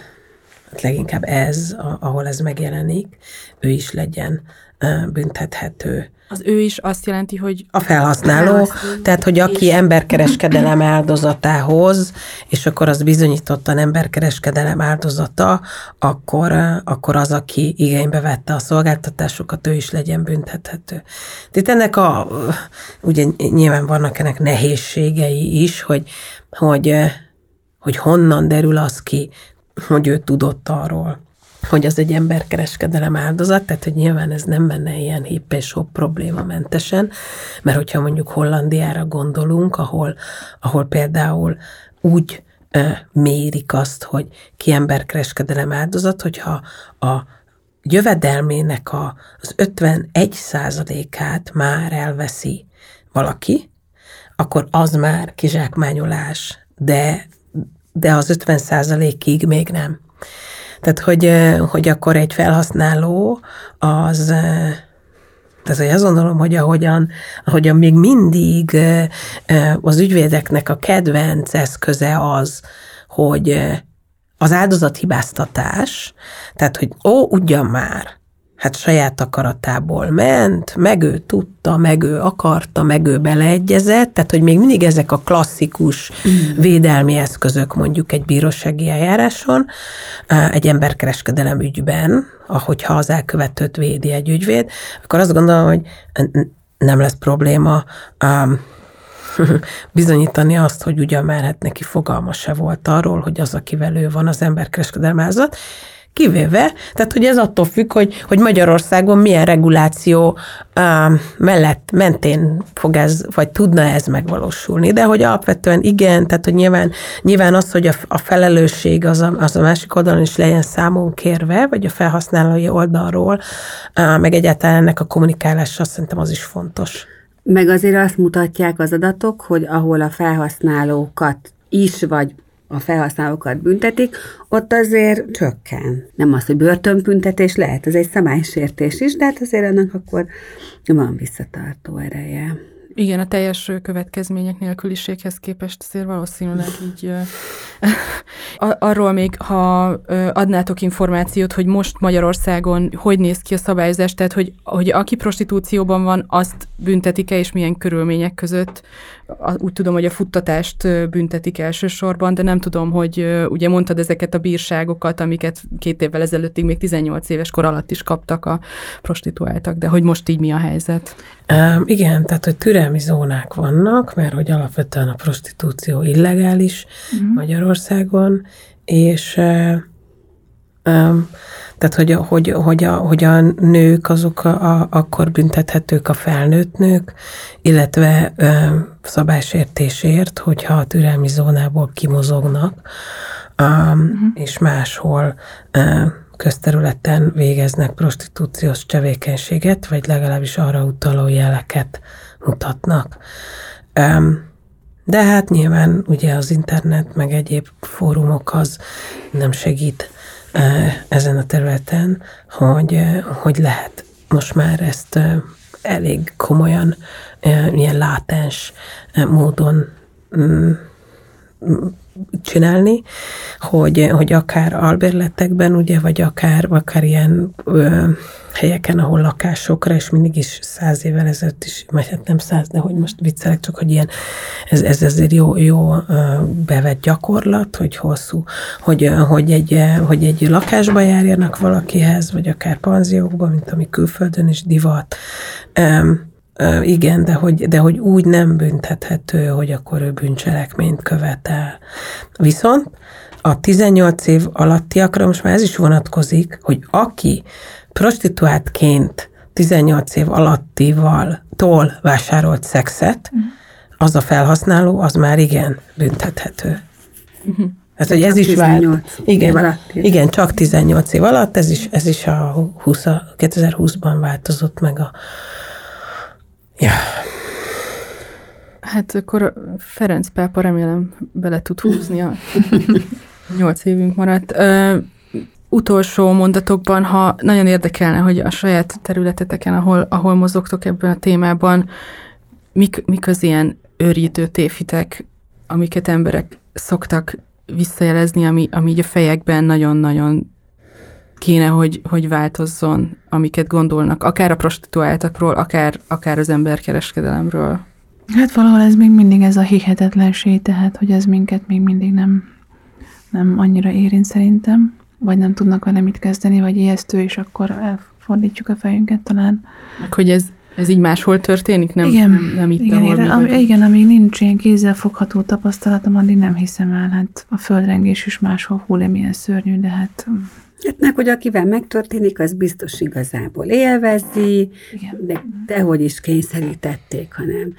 hát leginkább ez, ahol ez megjelenik, ő is legyen büntethető. Az ő is azt jelenti, hogy... A felhasználó, felhasználó. Tehát hogy aki és... emberkereskedelem áldozatához, és akkor az bizonyítottan emberkereskedelem áldozata, akkor, akkor az, aki igénybe vette a szolgáltatásokat, ő is legyen büntethető. Tehát ennek a, ugye nyilván vannak ennek nehézségei is, hogy, hogy, hogy honnan derül az ki, hogy ő tudott arról, hogy az egy emberkereskedelem áldozat, tehát hogy nyilván ez nem menne ilyen hipp és hopp problémamentesen, mert hogyha mondjuk Hollandiára gondolunk, ahol, ahol például úgy mérik azt, hogy ki emberkereskedelem áldozat, hogyha a jövedelmének a, az 51 százalékát már elveszi valaki, akkor az már kizsákmányolás, de, de az 50 százalékig még nem. Tehát, hogy, hogy akkor egy felhasználó az, tehát, hogy azt gondolom, hogy ahogyan, ahogyan még mindig az ügyvédeknek a kedvenc eszköze az, hogy az áldozathibáztatás, tehát, hogy ó, ugyan már, hát saját akaratából ment, meg ő tudta, meg ő akarta, meg ő beleegyezett, tehát hogy még mindig ezek a klasszikus mm. védelmi eszközök mondjuk egy bírósági eljáráson, egy emberkereskedelem ügyben, ahogyha az elkövetőt védi egy ügyvéd, akkor azt gondolom, hogy nem lesz probléma um, bizonyítani azt, hogy ugyan már hát neki fogalma se volt arról, hogy az, akivel ő van, az emberkereskedelmázat, kivéve, tehát hogy ez attól függ, hogy, hogy Magyarországon milyen reguláció uh, mellett, mentén fog ez, vagy tudna ez megvalósulni, de hogy alapvetően igen, tehát hogy nyilván, nyilván az, hogy a, a felelősség az a, az a másik oldalon is legyen számon kérve, vagy a felhasználói oldalról, uh, meg egyáltalán ennek a kommunikálása szerintem az is fontos. Meg azért azt mutatják az adatok, hogy ahol a felhasználókat is, vagy a felhasználókat büntetik, ott azért csökken. Nem az, hogy börtönbüntetés lehet, ez egy szabálysértés is, de hát azért ennek akkor van visszatartó ereje. Igen, a teljes következmények nélküliséghez képest azért valószínűleg így arról még, ha adnátok információt, hogy most Magyarországon hogy néz ki a szabályozás, tehát hogy, hogy aki prostitúcióban van, azt büntetik-e, és milyen körülmények között. Úgy tudom, hogy a futtatást büntetik elsősorban, de nem tudom, hogy ugye mondtad ezeket a bírságokat, amiket két évvel ezelőttig még 18 éves kor alatt is kaptak a prostituáltak, de hogy most így mi a helyzet? Um, igen, tehát, hogy türelmi zónák vannak, mert hogy alapvetően a prostitúció illegális uh-huh. Magyarországon, és um, tehát, hogy, hogy, hogy, a, hogy a nők azok a, a, akkor büntethetők a felnőtt nők, illetve ö, szabálysértésért, hogyha a türelmi zónából kimozognak, um, uh-huh. és máshol ö, közterületen végeznek prostitúciós tevékenységet, vagy legalábbis arra utaló jeleket mutatnak. De hát nyilván ugye az internet, meg egyéb fórumok az nem segít ezen a területen, hogy, hogy lehet most már ezt elég komolyan, ilyen látens módon mm, csinálni, hogy, hogy akár albérletekben, ugye, vagy akár, akár ilyen ö, helyeken, ahol lakásokra, és mindig is száz évvel ezelőtt is, vagy hát nem száz, de hogy most viccelek, csak hogy ilyen, ez, ez azért jó, jó bevett gyakorlat, hogy hosszú, hogy, hogy, egy, hogy egy lakásba járjanak valakihez, vagy akár panziókba, mint ami külföldön is divat, igen, de hogy, de hogy úgy nem büntethető, hogy akkor ő bűncselekményt követel. Viszont a 18 év alattiakra most már ez is vonatkozik, hogy aki prostituáltként 18 év alattival tól vásárolt szexet, mhm. az a felhasználó, az már igen büntethető. Uh-huh. Hát, hogy ez is vált. Igen, alatt, igen, csak 18 év alatt, ez is, ez is a 20, 2020-ban változott meg a Ja. Hát akkor Ferenc pápa remélem bele tud húzni a nyolc évünk maradt. Ö, utolsó mondatokban, ha nagyon érdekelne, hogy a saját területeteken, ahol, ahol mozogtok ebben a témában, mik, mik az ilyen őrítő tévhitek, amiket emberek szoktak visszajelezni, ami, ami így a fejekben nagyon-nagyon kéne, hogy, hogy változzon, amiket gondolnak, akár a prostituáltakról, akár, akár az emberkereskedelemről. Hát valahol ez még mindig ez a hihetetlenség, tehát hogy ez minket még mindig nem, nem annyira érint szerintem, vagy nem tudnak vele mit kezdeni, vagy ijesztő, és akkor elfordítjuk a fejünket talán. Hogy ez Ez így máshol történik? Nem, igen, nem, nem itt, igen, ahol igen, am, igen, amíg nincs ilyen kézzel fogható tapasztalatom, addig nem hiszem el. Hát a földrengés is máshol hull, milyen szörnyű, de hát mm, Hát meg, hogy akivel megtörténik, az biztos igazából élvezi, Igen. de dehogy is kényszerítették, hanem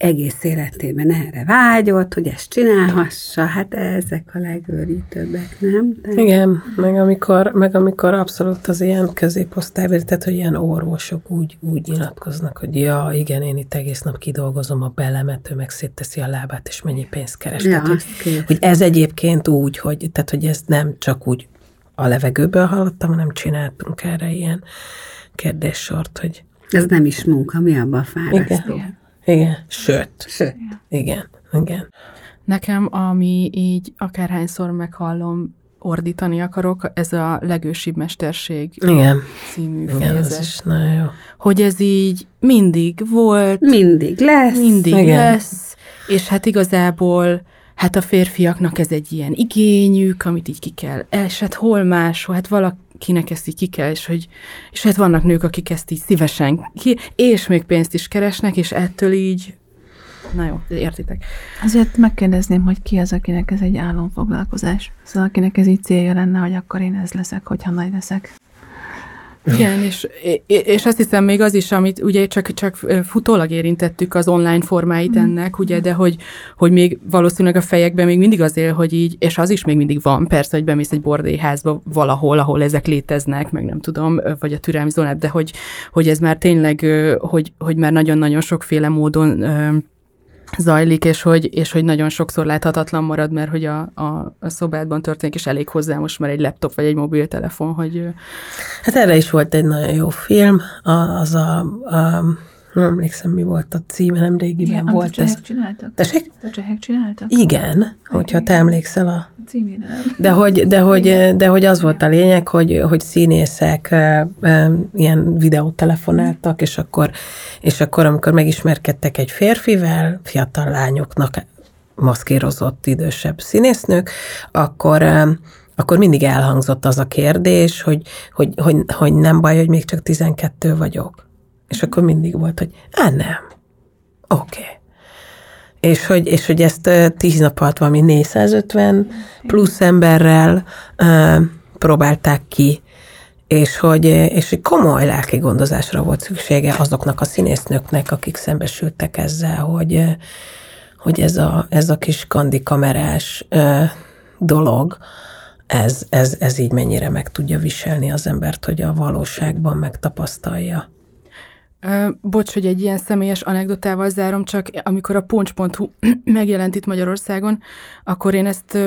egész életében erre vágyott, hogy ezt csinálhassa, hát ezek a legőrítőbbek, nem? De Igen, meg amikor, meg amikor abszolút az ilyen középosztálybeli, tehát hogy ilyen orvosok úgy, úgy nyilatkoznak, hogy ja, igen, én itt egész nap kidolgozom a belemet, ő meg szétteszi a lábát, és mennyi pénzt keres. Ja, tehát, hogy, hogy ez egyébként úgy, hogy, tehát, hogy ez nem csak úgy a levegőből hallottam, hanem csináltunk erre ilyen kérdéssort, hogy Ez nem is munka, mi abban fárasztó. igen, igen, sőt, Sőt, igen, igen. Nekem, ami így akárhányszor meghallom, ordítani akarok, ez a legősibb mesterség Igen, című igen, ez is nagyon jó. Hogy ez így mindig volt, mindig lesz. mindig Igen. lesz, és hát igazából hát a férfiaknak ez egy ilyen igényük, amit így ki kell, és hát hol máshol, hát valakinek ezt így ki kell, és, hogy, és hát vannak nők, akik ezt így szívesen ki, és még pénzt is keresnek, és ettől így, na jó, értitek. Azért megkérdezném, hogy ki az, akinek ez egy álomfoglalkozás. Szóval akinek ez így célja lenne, hogy akkor én ez leszek, hogyha nagy leszek. Igen, és, és azt hiszem még az is, amit ugye csak, csak futólag érintettük az online formáit ennek, ugye, de hogy, hogy még valószínűleg a fejekben még mindig az él, hogy így, és az is még mindig van, persze, hogy bemész egy bordélyházba valahol, ahol ezek léteznek, meg nem tudom, vagy a türelmi zónát, de hogy, hogy ez már tényleg, hogy, hogy már nagyon-nagyon sokféle módon zajlik, és hogy, és hogy nagyon sokszor láthatatlan marad, mert hogy a, a, a szobádban történik, és elég hozzá most már egy laptop vagy egy mobiltelefon, hogy Hát erre is volt egy nagyon jó film, az a, a nem emlékszem, mi volt a címe, nem régiben amit volt a ez. csináltak? Tessék? A csehek csináltak? Igen, hogyha te emlékszel a... Címére. De hogy, de hogy, de hogy az volt a lényeg, hogy, hogy színészek e, e, ilyen videót telefonáltak, és akkor, és akkor, amikor megismerkedtek egy férfivel, fiatal lányoknak maszkírozott idősebb színésznők, akkor, e, akkor mindig elhangzott az a kérdés, hogy, hogy, hogy, hogy nem baj, hogy még csak 12 vagyok. És akkor mindig volt, hogy á, nem. Oké. Okay. És hogy, és hogy ezt tíz nap alatt valami 450 plusz emberrel ö, próbálták ki, és hogy, és hogy komoly lelki gondozásra volt szüksége azoknak a színésznőknek, akik szembesültek ezzel, hogy, hogy ez a, ez a kis kandikamerás ö, dolog, ez, ez, ez így mennyire meg tudja viselni az embert, hogy a valóságban megtapasztalja. Bocs, hogy egy ilyen személyes anekdotával zárom, csak amikor a puncs.hu megjelent itt Magyarországon, akkor én ezt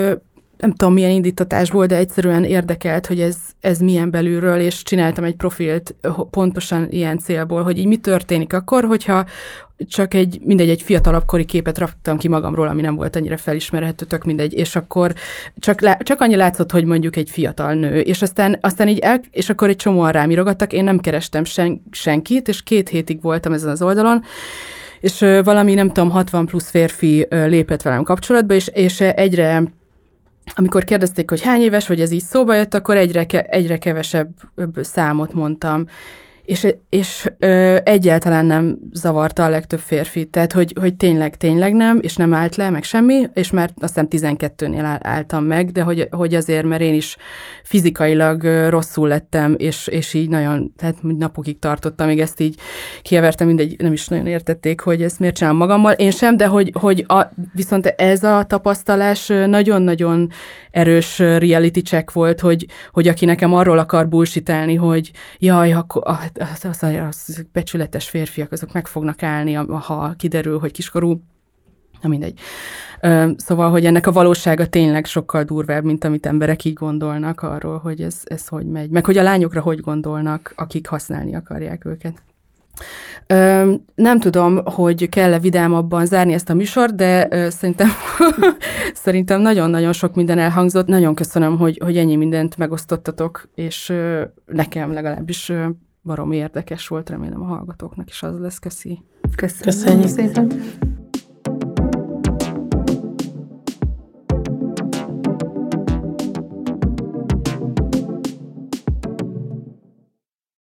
nem tudom milyen indítatásból, de egyszerűen érdekelt, hogy ez, ez milyen belülről, és csináltam egy profilt pontosan ilyen célból, hogy így mi történik akkor, hogyha csak egy, mindegy, egy fiatalabb kori képet raktam ki magamról, ami nem volt annyira felismerhető, tök mindegy, és akkor csak, lá, csak annyi látszott, hogy mondjuk egy fiatal nő, és aztán, aztán így el, és akkor egy csomóan rám írogattak, én nem kerestem sen, senkit, és két hétig voltam ezen az oldalon, és valami, nem tudom, 60 plusz férfi lépett velem kapcsolatba, és, és egyre amikor kérdezték, hogy hány éves, vagy ez így szóba jött, akkor egyre, ke- egyre kevesebb számot mondtam. És, és ö, egyáltalán nem zavarta a legtöbb férfi, tehát hogy, hogy tényleg, tényleg nem, és nem állt le, meg semmi, és már azt hiszem 12-nél áll- álltam meg, de hogy, hogy azért, mert én is fizikailag rosszul lettem, és, és így nagyon, tehát napokig tartottam, még ezt így kievertem, mindegy, nem is nagyon értették, hogy ezt miért csinálom magammal, én sem, de hogy, hogy a, viszont ez a tapasztalás nagyon-nagyon erős reality check volt, hogy, hogy aki nekem arról akar bullshitálni, hogy jaj, akkor az, az, az, az becsületes férfiak, azok meg fognak állni, ha kiderül, hogy kiskorú, na mindegy. Szóval, hogy ennek a valósága tényleg sokkal durvább, mint amit emberek így gondolnak arról, hogy ez, ez hogy megy. Meg hogy a lányokra hogy gondolnak, akik használni akarják őket. Nem tudom, hogy kell-e vidámabban zárni ezt a műsort, de szerintem szerintem nagyon-nagyon sok minden elhangzott. Nagyon köszönöm, hogy, hogy ennyi mindent megosztottatok, és nekem legalábbis ö, baromi érdekes volt, remélem a hallgatóknak is az lesz. Köszi. Köszönöm. Köszönjük. Szépen.